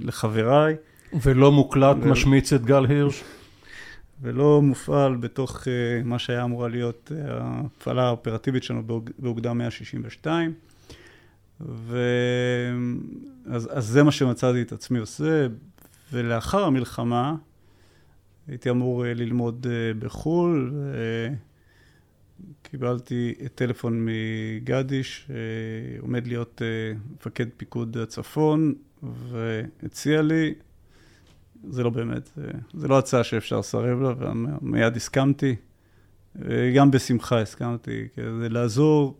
לחבריי. ולא מוקלט ו... משמיץ את גל הירש? ולא מופעל בתוך uh, מה שהיה אמורה להיות uh, ההפעלה האופרטיבית שלנו באוגדה 162. ואז אז זה מה שמצאתי את עצמי עושה, ולאחר המלחמה הייתי אמור uh, ללמוד uh, בחו"ל, קיבלתי טלפון מגדי שעומד להיות מפקד פיקוד הצפון, והציע לי זה לא באמת, זה לא הצעה שאפשר לסרב לה, ומיד הסכמתי. גם בשמחה הסכמתי, כדי לעזור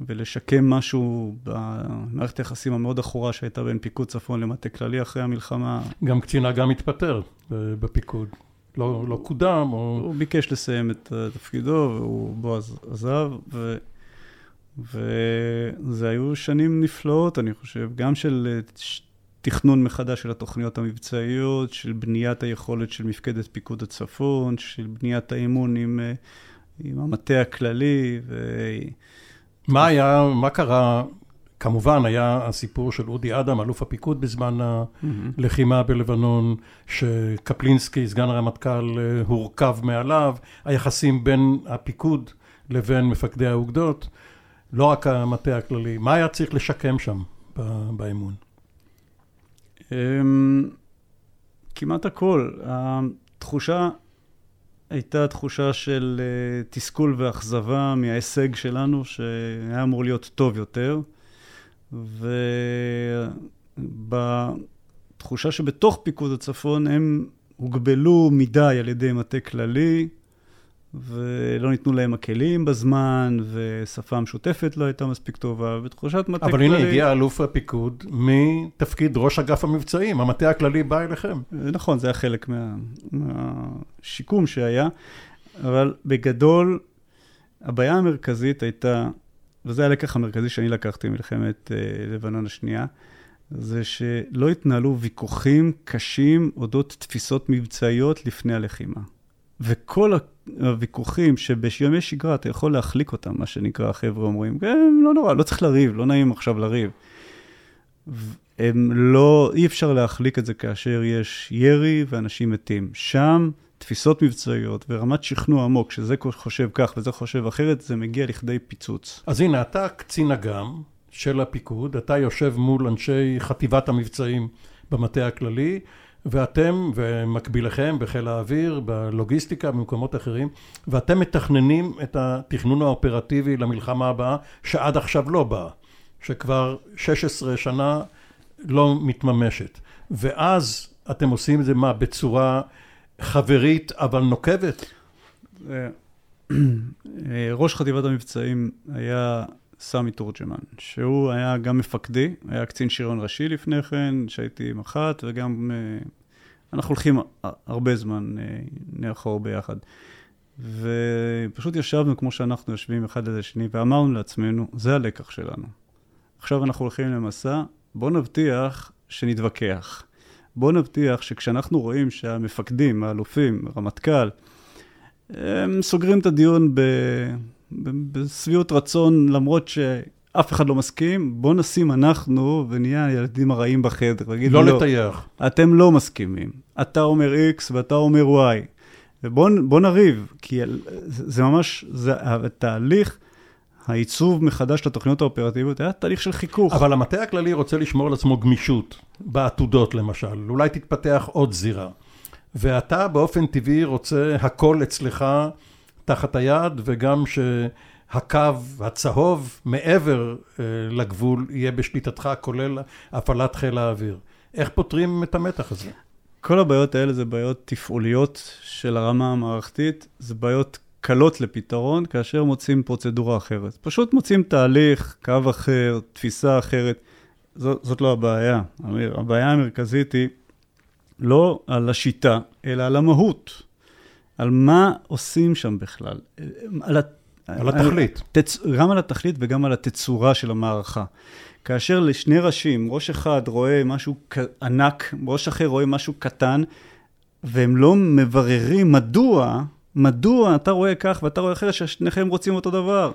ולשקם משהו במערכת היחסים המאוד עכורה שהייתה בין פיקוד צפון למטה כללי אחרי המלחמה. גם קצין אג"ם התפטר בפיקוד. לא, לא קודם, או... הוא ביקש לסיים את תפקידו, והוא בועז עזב, ו... וזה היו שנים נפלאות, אני חושב, גם של תכנון מחדש של התוכניות המבצעיות, של בניית היכולת של מפקדת פיקוד הצפון, של בניית האמון עם, אה, עם המטה הכללי. ו... מה היה, מה קרה? כמובן, היה הסיפור של אודי אדם, אלוף הפיקוד בזמן הלחימה בלבנון, שקפלינסקי, סגן הרמטכ"ל, אה, הורכב מעליו, היחסים בין הפיקוד לבין מפקדי האוגדות, לא רק המטה הכללי. מה היה צריך לשקם שם באמון? אמ, כמעט הכל. התחושה הייתה תחושה של אה, תסכול ואכזבה מההישג שלנו, שהיה אמור להיות טוב יותר. ובתחושה שבתוך פיקוד הצפון הם הוגבלו מדי על ידי מטה כללי, ולא ניתנו להם הכלים בזמן, ושפה משותפת לא הייתה מספיק טובה, ותחושת מטה כללי... אבל הנה הגיע אלוף הפיקוד מתפקיד ראש אגף המבצעים, המטה הכללי בא אליכם. נכון, זה היה חלק מה, מהשיקום שהיה, אבל בגדול, הבעיה המרכזית הייתה, וזה הלקח המרכזי שאני לקחתי ממלחמת uh, לבנון השנייה, זה שלא התנהלו ויכוחים קשים אודות תפיסות מבצעיות לפני הלחימה. וכל הוויכוחים שבימי שגרה אתה יכול להחליק אותם, מה שנקרא, החבר'ה אומרים, כן, לא נורא, לא צריך לריב, לא נעים עכשיו לריב. הם לא, אי אפשר להחליק את זה כאשר יש ירי ואנשים מתים. שם תפיסות מבצעיות ורמת שכנוע עמוק, שזה חושב כך וזה חושב אחרת, זה מגיע לכדי פיצוץ. אז הנה, אתה קצין אג"ם של הפיקוד, אתה יושב מול אנשי חטיבת המבצעים במטה הכללי, ואתם ומקביליכם בחיל האוויר, בלוגיסטיקה, במקומות אחרים, ואתם מתכננים את התכנון האופרטיבי למלחמה הבאה, שעד עכשיו לא באה, שכבר 16 שנה לא מתממשת. ואז אתם עושים את זה מה, בצורה חברית אבל נוקבת? (clears throat) ראש חטיבת המבצעים היה סמי תורג'מן, שהוא היה גם מפקדי, היה קצין שריון ראשי לפני כן, שהייתי מח"ט, וגם uh, אנחנו הולכים הרבה זמן uh, נאחור ביחד. ופשוט ישבנו כמו שאנחנו יושבים אחד ליד השני, ואמרנו לעצמנו, זה הלקח שלנו. עכשיו אנחנו הולכים למסע, בואו נבטיח שנתווכח. בואו נבטיח שכשאנחנו רואים שהמפקדים, האלופים, רמטכ"ל, הם סוגרים את הדיון ב... בשביעות רצון, למרות שאף אחד לא מסכים, בוא נשים אנחנו ונהיה הילדים הרעים בחדר. ויגיד, לא, לא לטייח. אתם לא מסכימים. אתה אומר X ואתה אומר Y. ובוא נריב, כי זה ממש, זה התהליך. העיצוב מחדש של התוכניות האופרטיביות היה תהליך של חיכוך. אבל המטה הכללי רוצה לשמור על עצמו גמישות, בעתודות למשל, אולי תתפתח עוד זירה. ואתה באופן טבעי רוצה הכל אצלך תחת היד, וגם שהקו הצהוב מעבר אה, לגבול יהיה בשליטתך, כולל הפעלת חיל האוויר. איך פותרים את המתח הזה? כל הבעיות האלה זה בעיות תפעוליות של הרמה המערכתית, זה בעיות קלות לפתרון כאשר מוצאים פרוצדורה אחרת. פשוט מוצאים תהליך, קו אחר, תפיסה אחרת. זאת, זאת לא הבעיה. הבעיה המרכזית היא לא על השיטה, אלא על המהות. על מה עושים שם בכלל, על על התכלית. תצ... גם על התכלית וגם על התצורה של המערכה. כאשר לשני ראשים, ראש אחד רואה משהו ענק, ראש אחר רואה משהו קטן, והם לא מבררים מדוע, מדוע אתה רואה כך ואתה רואה אחרת, ששניכם רוצים אותו דבר.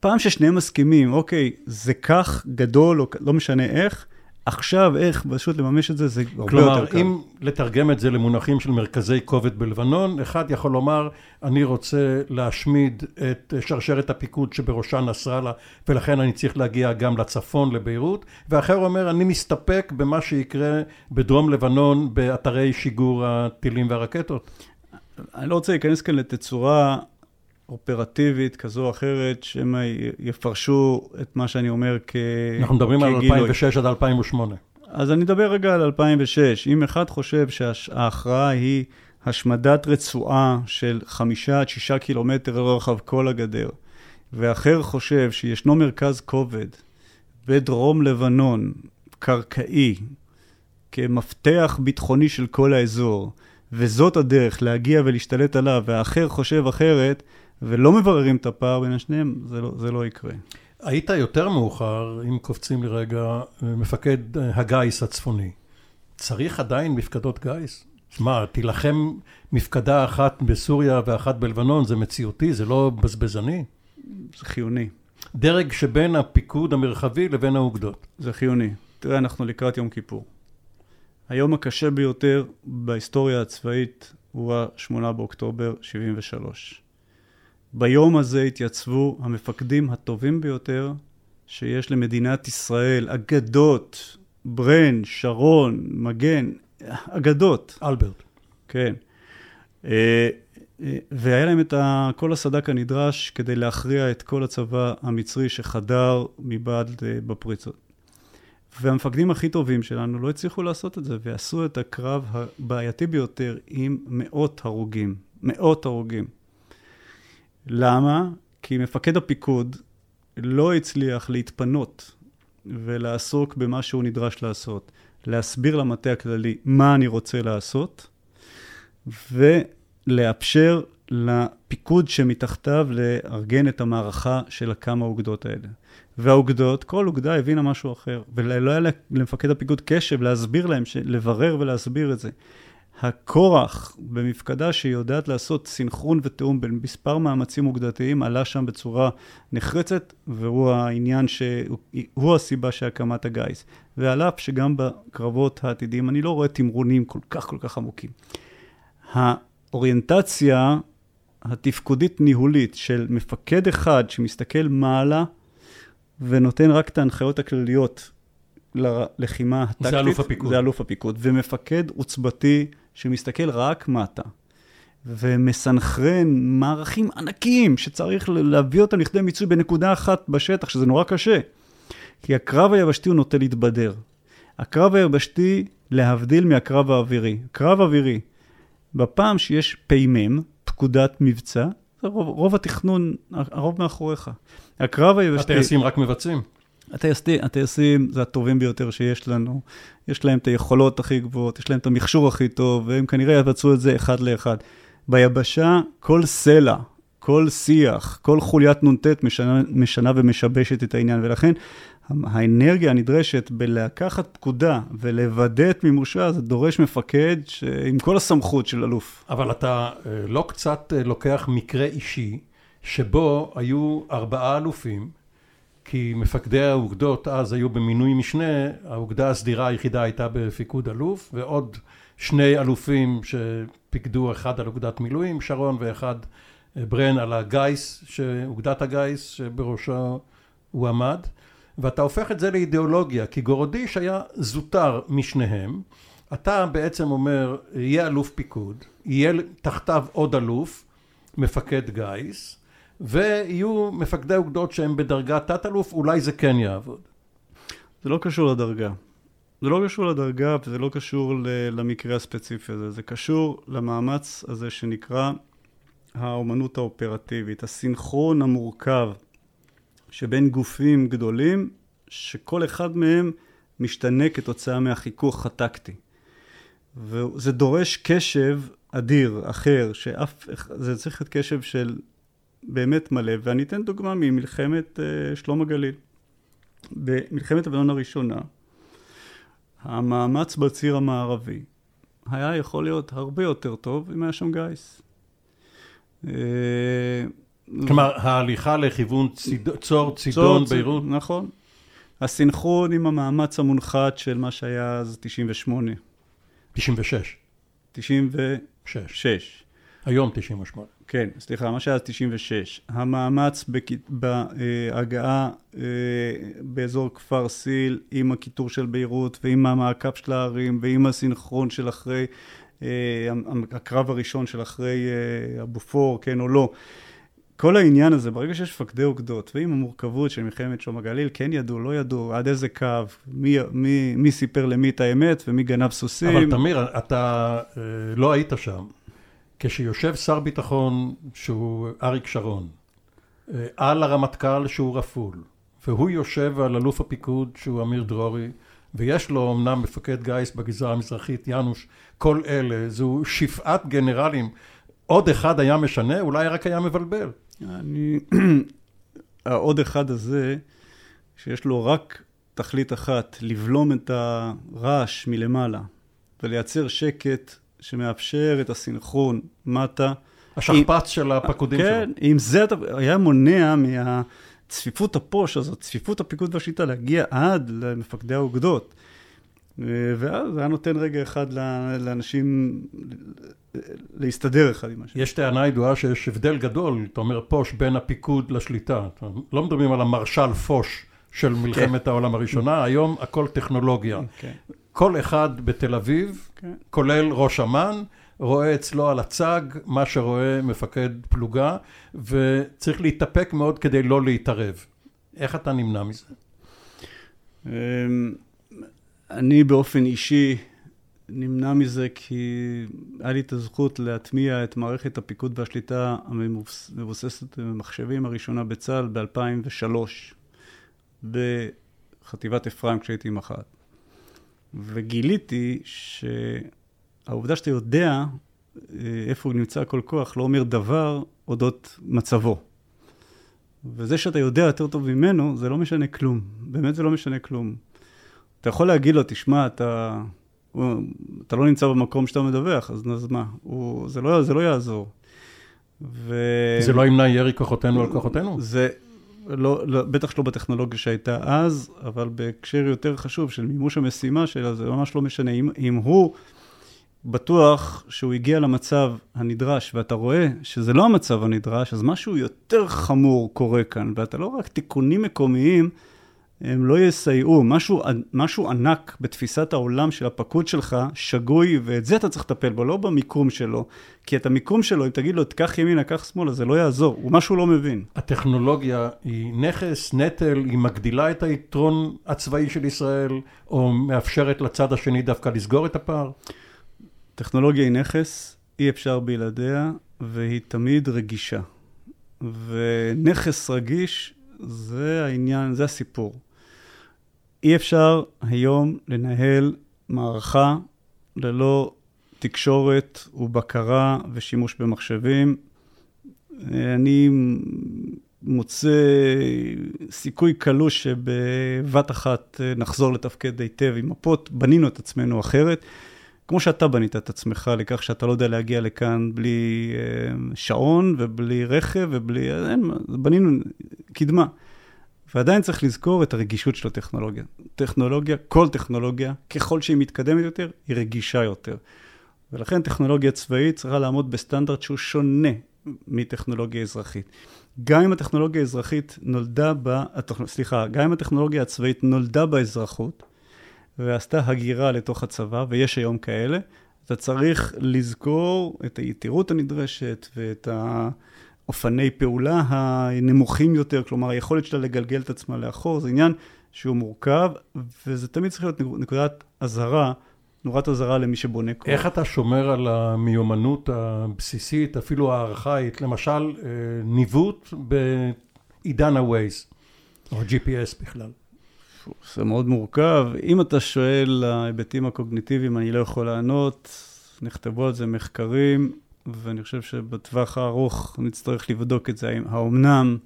פעם ששניהם מסכימים, אוקיי, זה כך גדול, או לא משנה איך, עכשיו איך פשוט לממש את זה, זה הרבה כלומר, יותר קל. כלומר, אם לתרגם את זה למונחים של מרכזי כובד בלבנון, אחד יכול לומר, אני רוצה להשמיד את שרשרת הפיקוד שבראשה נסראללה, ולכן אני צריך להגיע גם לצפון, לביירות, ואחר אומר, אני מסתפק במה שיקרה בדרום לבנון באתרי שיגור הטילים והרקטות. אני לא רוצה להיכנס כאן לתצורה אופרטיבית כזו או אחרת, שמא יפרשו את מה שאני אומר כ... אנחנו מדברים על 2006 עד 2008. אז אני אדבר רגע על 2006. אם אחד חושב שההכרעה היא השמדת רצועה של חמישה עד שישה קילומטר לרוחב כל הגדר, ואחר חושב שישנו מרכז כובד בדרום לבנון, קרקעי, כמפתח ביטחוני של כל האזור, וזאת הדרך להגיע ולהשתלט עליו, והאחר חושב אחרת, ולא מבררים את הפער בין השניהם, זה לא, זה לא יקרה. היית יותר מאוחר, אם קופצים לרגע, מפקד הגיס הצפוני. צריך עדיין מפקדות גיס? מה, תילחם מפקדה אחת בסוריה ואחת בלבנון, זה מציאותי, זה לא בזבזני? זה חיוני. דרג שבין הפיקוד המרחבי לבין האוגדות. זה חיוני. תראה, אנחנו לקראת יום כיפור. היום הקשה ביותר בהיסטוריה הצבאית הוא ה-8 באוקטובר 73. ביום הזה התייצבו המפקדים הטובים ביותר שיש למדינת ישראל, אגדות, ברן, שרון, מגן, אגדות. אלברט. כן. אה, אה, והיה להם את כל הסד"כ הנדרש כדי להכריע את כל הצבא המצרי שחדר מבעד אה, בפריצות. והמפקדים הכי טובים שלנו לא הצליחו לעשות את זה, ועשו את הקרב הבעייתי ביותר עם מאות הרוגים. מאות הרוגים. למה? כי מפקד הפיקוד לא הצליח להתפנות ולעסוק במה שהוא נדרש לעשות. להסביר למטה הכללי מה אני רוצה לעשות, ולאפשר לפיקוד שמתחתיו לארגן את המערכה של הכמה אוגדות האלה. והאוגדות, כל אוגדה הבינה משהו אחר, ולא היה למפקד הפיקוד קשב להסביר להם, לברר ולהסביר את זה. הכורח במפקדה שיודעת לעשות סינכרון ותיאום בין מספר מאמצים אוגדתיים עלה שם בצורה נחרצת, והוא העניין שהוא הסיבה שהקמת הגיס. ועל אף שגם בקרבות העתידיים אני לא רואה תמרונים כל כך כל כך עמוקים. האוריינטציה התפקודית-ניהולית של מפקד אחד שמסתכל מעלה ונותן רק את ההנחיות הכלליות ללחימה הטקטית. זה אלוף הפיקוד. זה אלוף הפיקוד. ומפקד עוצבתי שמסתכל רק מטה, ומסנכרן מערכים ענקיים שצריך להביא אותם לכדי מיצוי בנקודה אחת בשטח, שזה נורא קשה. כי הקרב היבשתי הוא נוטה להתבדר. הקרב היבשתי, להבדיל מהקרב האווירי. קרב אווירי, בפעם שיש פ"מ, פקודת מבצע, רוב, רוב התכנון, הרוב מאחוריך. הקרב היבשתי... הטייסים רק מבצעים. הטייסים, הטייסים זה הטובים ביותר שיש לנו, יש להם את היכולות הכי גבוהות, יש להם את המכשור הכי טוב, והם כנראה יבצעו את זה אחד לאחד. ביבשה, כל סלע, כל שיח, כל חוליית נ"ט משנה, משנה ומשבשת את העניין, ולכן האנרגיה הנדרשת בלקחת פקודה ולוודא את מימושה, זה דורש מפקד ש... עם כל הסמכות של אלוף. אבל אתה אה, לא קצת אה, לוקח מקרה אישי, שבו היו ארבעה אלופים, כי מפקדי האוגדות אז היו במינוי משנה, האוגדה הסדירה היחידה הייתה בפיקוד אלוף, ועוד שני אלופים שפיקדו אחד על אוגדת מילואים, שרון ואחד אה, ברן על הגיס, אוגדת הגיס שבראשו הוא עמד, ואתה הופך את זה לאידיאולוגיה, כי גורודיש היה זוטר משניהם, אתה בעצם אומר, יהיה אלוף פיקוד, יהיה תחתיו עוד אלוף, מפקד גיס, ויהיו מפקדי אוגדות שהם בדרגת תת-אלוף, אולי זה כן יעבוד. זה לא קשור לדרגה. זה לא קשור לדרגה וזה לא קשור למקרה הספציפי הזה, זה קשור למאמץ הזה שנקרא האומנות האופרטיבית, הסינכרון המורכב שבין גופים גדולים, שכל אחד מהם משתנה כתוצאה מהחיכוך הטקטי. וזה דורש קשב אדיר, אחר, שאף, זה צריך להיות קשב של באמת מלא, ואני אתן דוגמה ממלחמת uh, שלום הגליל. במלחמת לבנון הראשונה, המאמץ בציר המערבי היה יכול להיות הרבה יותר טוב אם היה שם גיס. אה, כלומר, ההליכה לכיוון ציד... צור, צידון, ביירות. נכון. הסינכרון עם המאמץ המונחת של מה שהיה אז 98. 96. 96. היום 98. כן, סליחה, מה שהיה אז 96. המאמץ בהגעה אה, באזור כפר סיל עם הקיטור של ביירות ועם המעקב של הערים ועם הסינכרון של אחרי, אה, הקרב הראשון של אחרי אה, הבופור, כן או לא. כל העניין הזה, ברגע שיש מפקדי אוגדות, ועם המורכבות של מלחמת שלום הגליל, כן ידעו, לא ידעו, עד איזה קו, מי, מי, מי סיפר למי את האמת ומי גנב סוסים. אבל תמיר, אתה אה, לא היית שם. כשיושב שר ביטחון שהוא אריק שרון, אה, על הרמטכ"ל שהוא רפול, והוא יושב על אלוף הפיקוד שהוא אמיר דרורי, ויש לו אמנם מפקד גיס בגזרה המזרחית, יאנוש, כל אלה, זו שפעת גנרלים. עוד אחד היה משנה, אולי רק היה מבלבל. אני... (clears throat) העוד אחד הזה, שיש לו רק תכלית אחת, לבלום את הרעש מלמעלה ולייצר שקט שמאפשר את הסינכרון מטה. השכפ"ץ. של הפקודים כן, שלו. כן, אם זה היה מונע מהצפיפות הפוש הזאת, צפיפות הפיקוד והשליטה, להגיע עד למפקדי האוגדות. ואז זה היה נותן רגע אחד לאנשים להסתדר אחד עם השני. יש טענה ידועה שיש הבדל גדול, אתה אומר פוש, בין הפיקוד לשליטה. לא מדברים על המרשל פוש של מלחמת כן. העולם הראשונה, היום הכל טכנולוגיה. כן. כל אחד בתל אביב, כן. כולל ראש אמ"ן, רואה אצלו על הצג מה שרואה מפקד פלוגה, וצריך להתאפק מאוד כדי לא להתערב. איך אתה נמנע מזה? אמ, אני באופן אישי נמנע מזה כי היה לי את הזכות להטמיע את מערכת הפיקוד והשליטה המבוססת במחשבים הראשונה בצה"ל ב-2003 בחטיבת אפרים כשהייתי מח"ט. וגיליתי שהעובדה שאתה יודע אה, איפה הוא נמצא כל כוח לא אומר דבר אודות מצבו. וזה שאתה יודע יותר טוב ממנו, זה לא משנה כלום. באמת זה לא משנה כלום. אתה יכול להגיד לו, תשמע, אתה, אתה לא נמצא במקום שאתה מדווח, אז, אז מה? הוא, זה, לא, זה לא יעזור. ו... זה לא ימנע ירי כוחותינו על כוחותינו? זה, לא, לא, בטח שלא בטכנולוגיה שהייתה אז, אבל בהקשר יותר חשוב של מימוש המשימה שלה, זה ממש לא משנה. אם, אם הוא בטוח שהוא הגיע למצב הנדרש, ואתה רואה שזה לא המצב הנדרש, אז משהו יותר חמור קורה כאן, ואתה לא רק תיקונים מקומיים, הם לא יסייעו. משהו, משהו ענק בתפיסת העולם של הפקוד שלך, שגוי, ואת זה אתה צריך לטפל בו, לא במיקום שלו. כי את המיקום שלו, אם תגיד לו, תקח ימינה, קח שמאלה, זה לא יעזור, הוא משהו לא מבין. הטכנולוגיה היא נכס, נטל, היא מגדילה את היתרון הצבאי של ישראל, או מאפשרת לצד השני דווקא לסגור את הפער? טכנולוגיה היא נכס, אי אפשר בלעדיה, והיא תמיד רגישה. ונכס רגיש זה העניין, זה הסיפור. אי אפשר היום לנהל מערכה ללא תקשורת ובקרה ושימוש במחשבים. אני מוצא סיכוי קלוש שבבת אחת נחזור לתפקד היטב עם מפות, בנינו את עצמנו אחרת. כמו שאתה בנית את עצמך לכך שאתה לא יודע להגיע לכאן בלי אה, שעון ובלי רכב ובלי... אין, בנינו קדמה. ועדיין צריך לזכור את הרגישות של הטכנולוגיה. טכנולוגיה, כל טכנולוגיה, ככל שהיא מתקדמת יותר, היא רגישה יותר. ולכן טכנולוגיה צבאית צריכה לעמוד בסטנדרט שהוא שונה מטכנולוגיה אזרחית. גם אם הטכנולוגיה האזרחית נולדה ב... סליחה, גם אם הטכנולוגיה הצבאית נולדה באזרחות, ועשתה הגירה לתוך הצבא, ויש היום כאלה, אתה צריך לזכור את היתירות הנדרשת ואת האופני פעולה הנמוכים יותר, כלומר היכולת שלה לגלגל את עצמה לאחור, זה עניין שהוא מורכב, וזה תמיד צריך להיות נקודת אזהרה, נורת אזהרה למי שבונה כוח. איך אתה שומר על המיומנות הבסיסית, אפילו הארכאית, למשל אה, ניווט בעידן ה-Waze, או ה-GPS בכלל? זה מאוד מורכב. אם אתה שואל להיבטים הקוגניטיביים, אני לא יכול לענות. נכתבו על זה מחקרים. ואני חושב שבטווח הארוך נצטרך לבדוק את זה, האומנם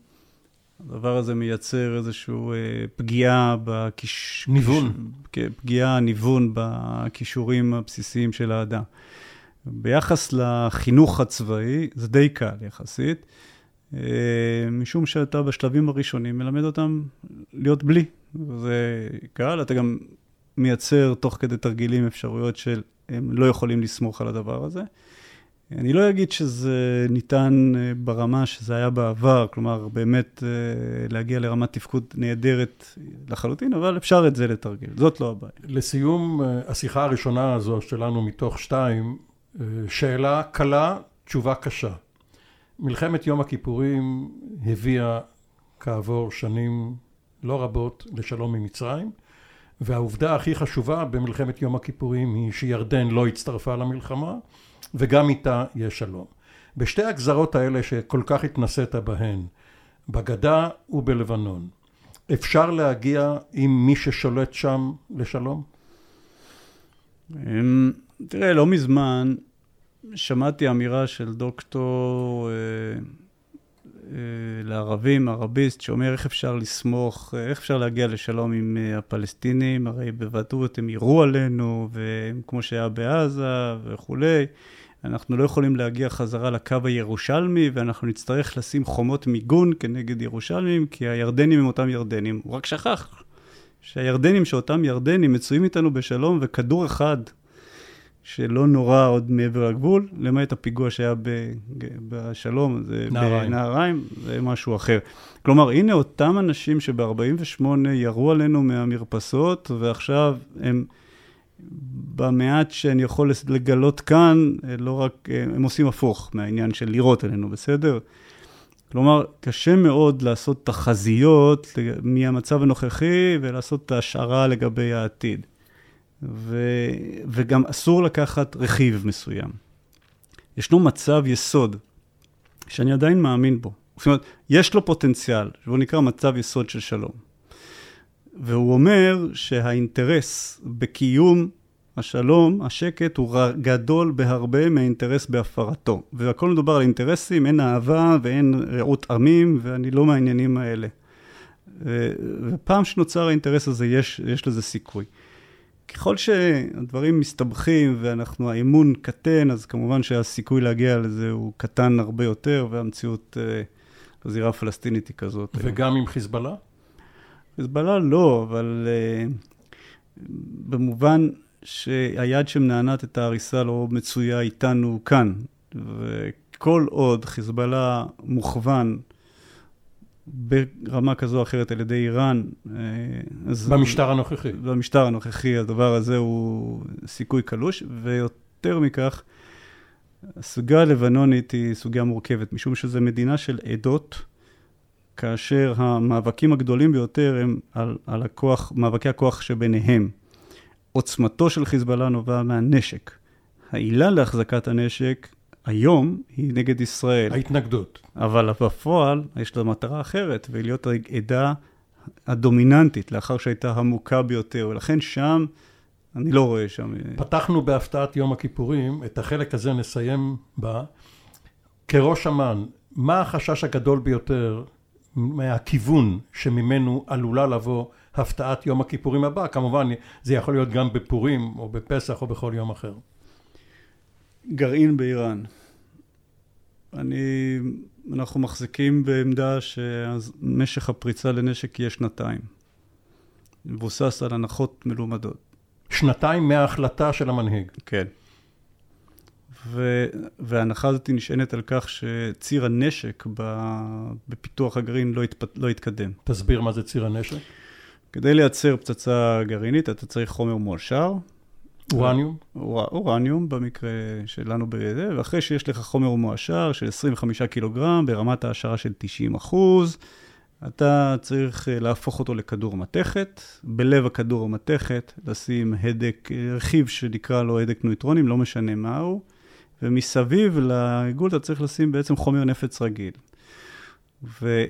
הדבר הזה מייצר איזושהי אה, פגיעה בקיש... ניוון. כן, פגיעה, ניוון בכישורים הבסיסיים של האדם. ביחס לחינוך הצבאי, זה די קל יחסית, אה, משום שאתה בשלבים הראשונים מלמד אותם להיות בלי. זה קל, אתה גם מייצר תוך כדי תרגילים אפשרויות של הם לא יכולים לסמוך על הדבר הזה. אני לא אגיד שזה ניתן אה, ברמה שזה היה בעבר, כלומר, באמת אה, להגיע לרמת תפקוד נהדרת לחלוטין, אבל אפשר את זה לתרגל, זאת לא הבעיה. לסיום אה, השיחה הראשונה הזו שלנו מתוך שתיים, שאלה קלה, תשובה קשה. מלחמת יום הכיפורים הביאה כעבור שנים לא רבות לשלום עם מצרים, והעובדה הכי חשובה במלחמת יום הכיפורים היא שירדן לא הצטרפה למלחמה, וגם איתה יש שלום. בשתי הגזרות האלה שכל כך התנסית בהן, בגדה ובלבנון, אפשר להגיע עם מי ששולט שם לשלום? אמ, תראה, לא מזמן שמעתי אמירה של דוקטור אה, לערבים, ערביסט, שאומר איך אפשר לסמוך, איך אפשר להגיע לשלום עם אה, הפלסטינים, הרי בוודאות הם יירו עלינו, וכמו שהיה בעזה וכולי. אנחנו לא יכולים להגיע חזרה לקו הירושלמי, ואנחנו נצטרך לשים חומות מיגון כנגד ירושלמים, כי הירדנים הם אותם ירדנים. הוא רק שכח שהירדנים שאותם ירדנים מצויים איתנו בשלום, וכדור אחד שלא נורא עוד מעבר לגבול, למעט הפיגוע שהיה בשלום, זה נהריים. בנהריים, זה משהו אחר. כלומר, הנה אותם אנשים שב-48 ירו עלינו מהמרפסות, ועכשיו הם... במעט שאני יכול לגלות כאן, לא רק, הם עושים הפוך מהעניין של לירות עלינו, בסדר? כלומר, קשה מאוד לעשות תחזיות מהמצב הנוכחי ולעשות את ההשערה לגבי העתיד. ו, וגם אסור לקחת רכיב מסוים. ישנו מצב יסוד שאני עדיין מאמין בו. זאת אומרת, יש לו פוטנציאל, שהוא נקרא מצב יסוד של שלום. והוא אומר שהאינטרס בקיום השלום, השקט, הוא גדול בהרבה מהאינטרס בהפרתו. והכל מדובר על אינטרסים, אין אהבה ואין רעות עמים, ואני לא מהעניינים האלה. ופעם שנוצר האינטרס הזה, יש, יש לזה סיכוי. ככל שהדברים מסתבכים ואנחנו, האמון קטן, אז כמובן שהסיכוי להגיע לזה הוא קטן הרבה יותר, והמציאות אה, בזירה הפלסטינית היא כזאת. וגם עם חיזבאללה? חיזבאללה לא, אבל uh, במובן שהיד שמנענעת את ההריסה לא מצויה איתנו כאן. וכל עוד חיזבאללה מוכוון ברמה כזו או אחרת על ידי איראן, אה, אז... במשטר הנוכחי. במשטר הנוכחי, הדבר הזה הוא סיכוי קלוש, ויותר מכך, הסוגיה הלבנונית היא סוגיה מורכבת, משום שזו מדינה של עדות. כאשר המאבקים הגדולים ביותר הם על, על הכוח, מאבקי הכוח שביניהם. עוצמתו של חיזבאללה נובע מהנשק. העילה להחזקת הנשק היום היא נגד ישראל. ההתנגדות. אבל בפועל יש לה מטרה אחרת, והיא להיות העדה הדומיננטית, לאחר שהייתה המוכה ביותר, ולכן שם, אני לא רואה שם... פתחנו בהפתעת יום הכיפורים, את החלק הזה נסיים בה. כראש אמ"ן, מה החשש הגדול ביותר מהכיוון שממנו עלולה לבוא הפתעת יום הכיפורים הבא, כמובן זה יכול להיות גם בפורים או בפסח או בכל יום אחר. גרעין באיראן. אני, אנחנו מחזיקים בעמדה שמשך הפריצה לנשק יהיה שנתיים. מבוסס על הנחות מלומדות. שנתיים מההחלטה של המנהיג. כן. ו, וההנחה הזאת נשענת על כך שציר הנשק בפיתוח הגרעין לא, התפ, לא יתקדם. תסביר מה זה ציר הנשק. כדי לייצר פצצה גרעינית אתה צריך חומר מועשר. אורניום? אור, אורניום במקרה שלנו בזה, ואחרי שיש לך חומר מועשר של 25 קילוגרם ברמת העשרה של 90 אחוז, אתה צריך אה, להפוך אותו לכדור מתכת, בלב הכדור המתכת לשים הדק, רכיב שנקרא לו הדק נויטרונים, לא משנה מהו. ומסביב לעיגול אתה צריך לשים בעצם חומר נפץ רגיל. ו...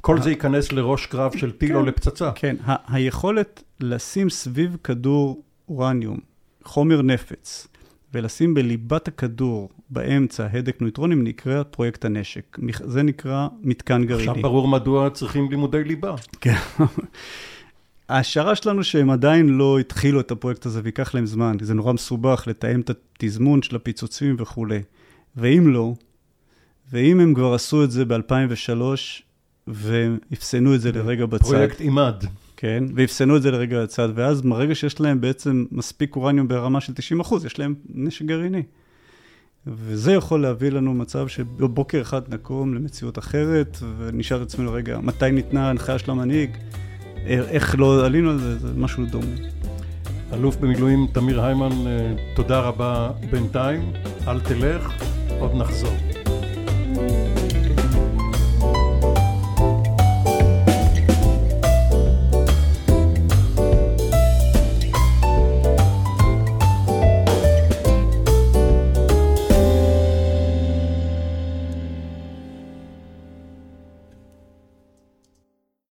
כל זה ייכנס לראש קרב של טיל כן, או לפצצה. כן, היכולת לשים סביב כדור אורניום חומר נפץ ולשים בליבת הכדור, באמצע, הדק נויטרונים, נקרא פרויקט הנשק. זה נקרא מתקן גרעיני. עכשיו ברור מדוע צריכים לימודי ליבה. כן. (laughs) ההשערה שלנו שהם עדיין לא התחילו את הפרויקט הזה ויקח להם זמן, כי זה נורא מסובך לתאם את התזמון של הפיצוצים וכולי. ואם לא, ואם הם כבר עשו את זה ב-2003 ואפסנו את זה לרגע בצד. פרויקט עימד. כן, ואפסנו את זה לרגע בצד, ואז ברגע שיש להם בעצם מספיק אורניום ברמה של 90 אחוז, יש להם נשק גרעיני. וזה יכול להביא לנו מצב שבבוקר אחד נקום למציאות אחרת, ונשאל את עצמנו, רגע, מתי ניתנה ההנחיה של המנהיג? איך לא עלינו על זה, זה משהו דומה. אלוף במילואים תמיר היימן, אה, תודה רבה בינתיים, אל תלך, עוד נחזור. thank you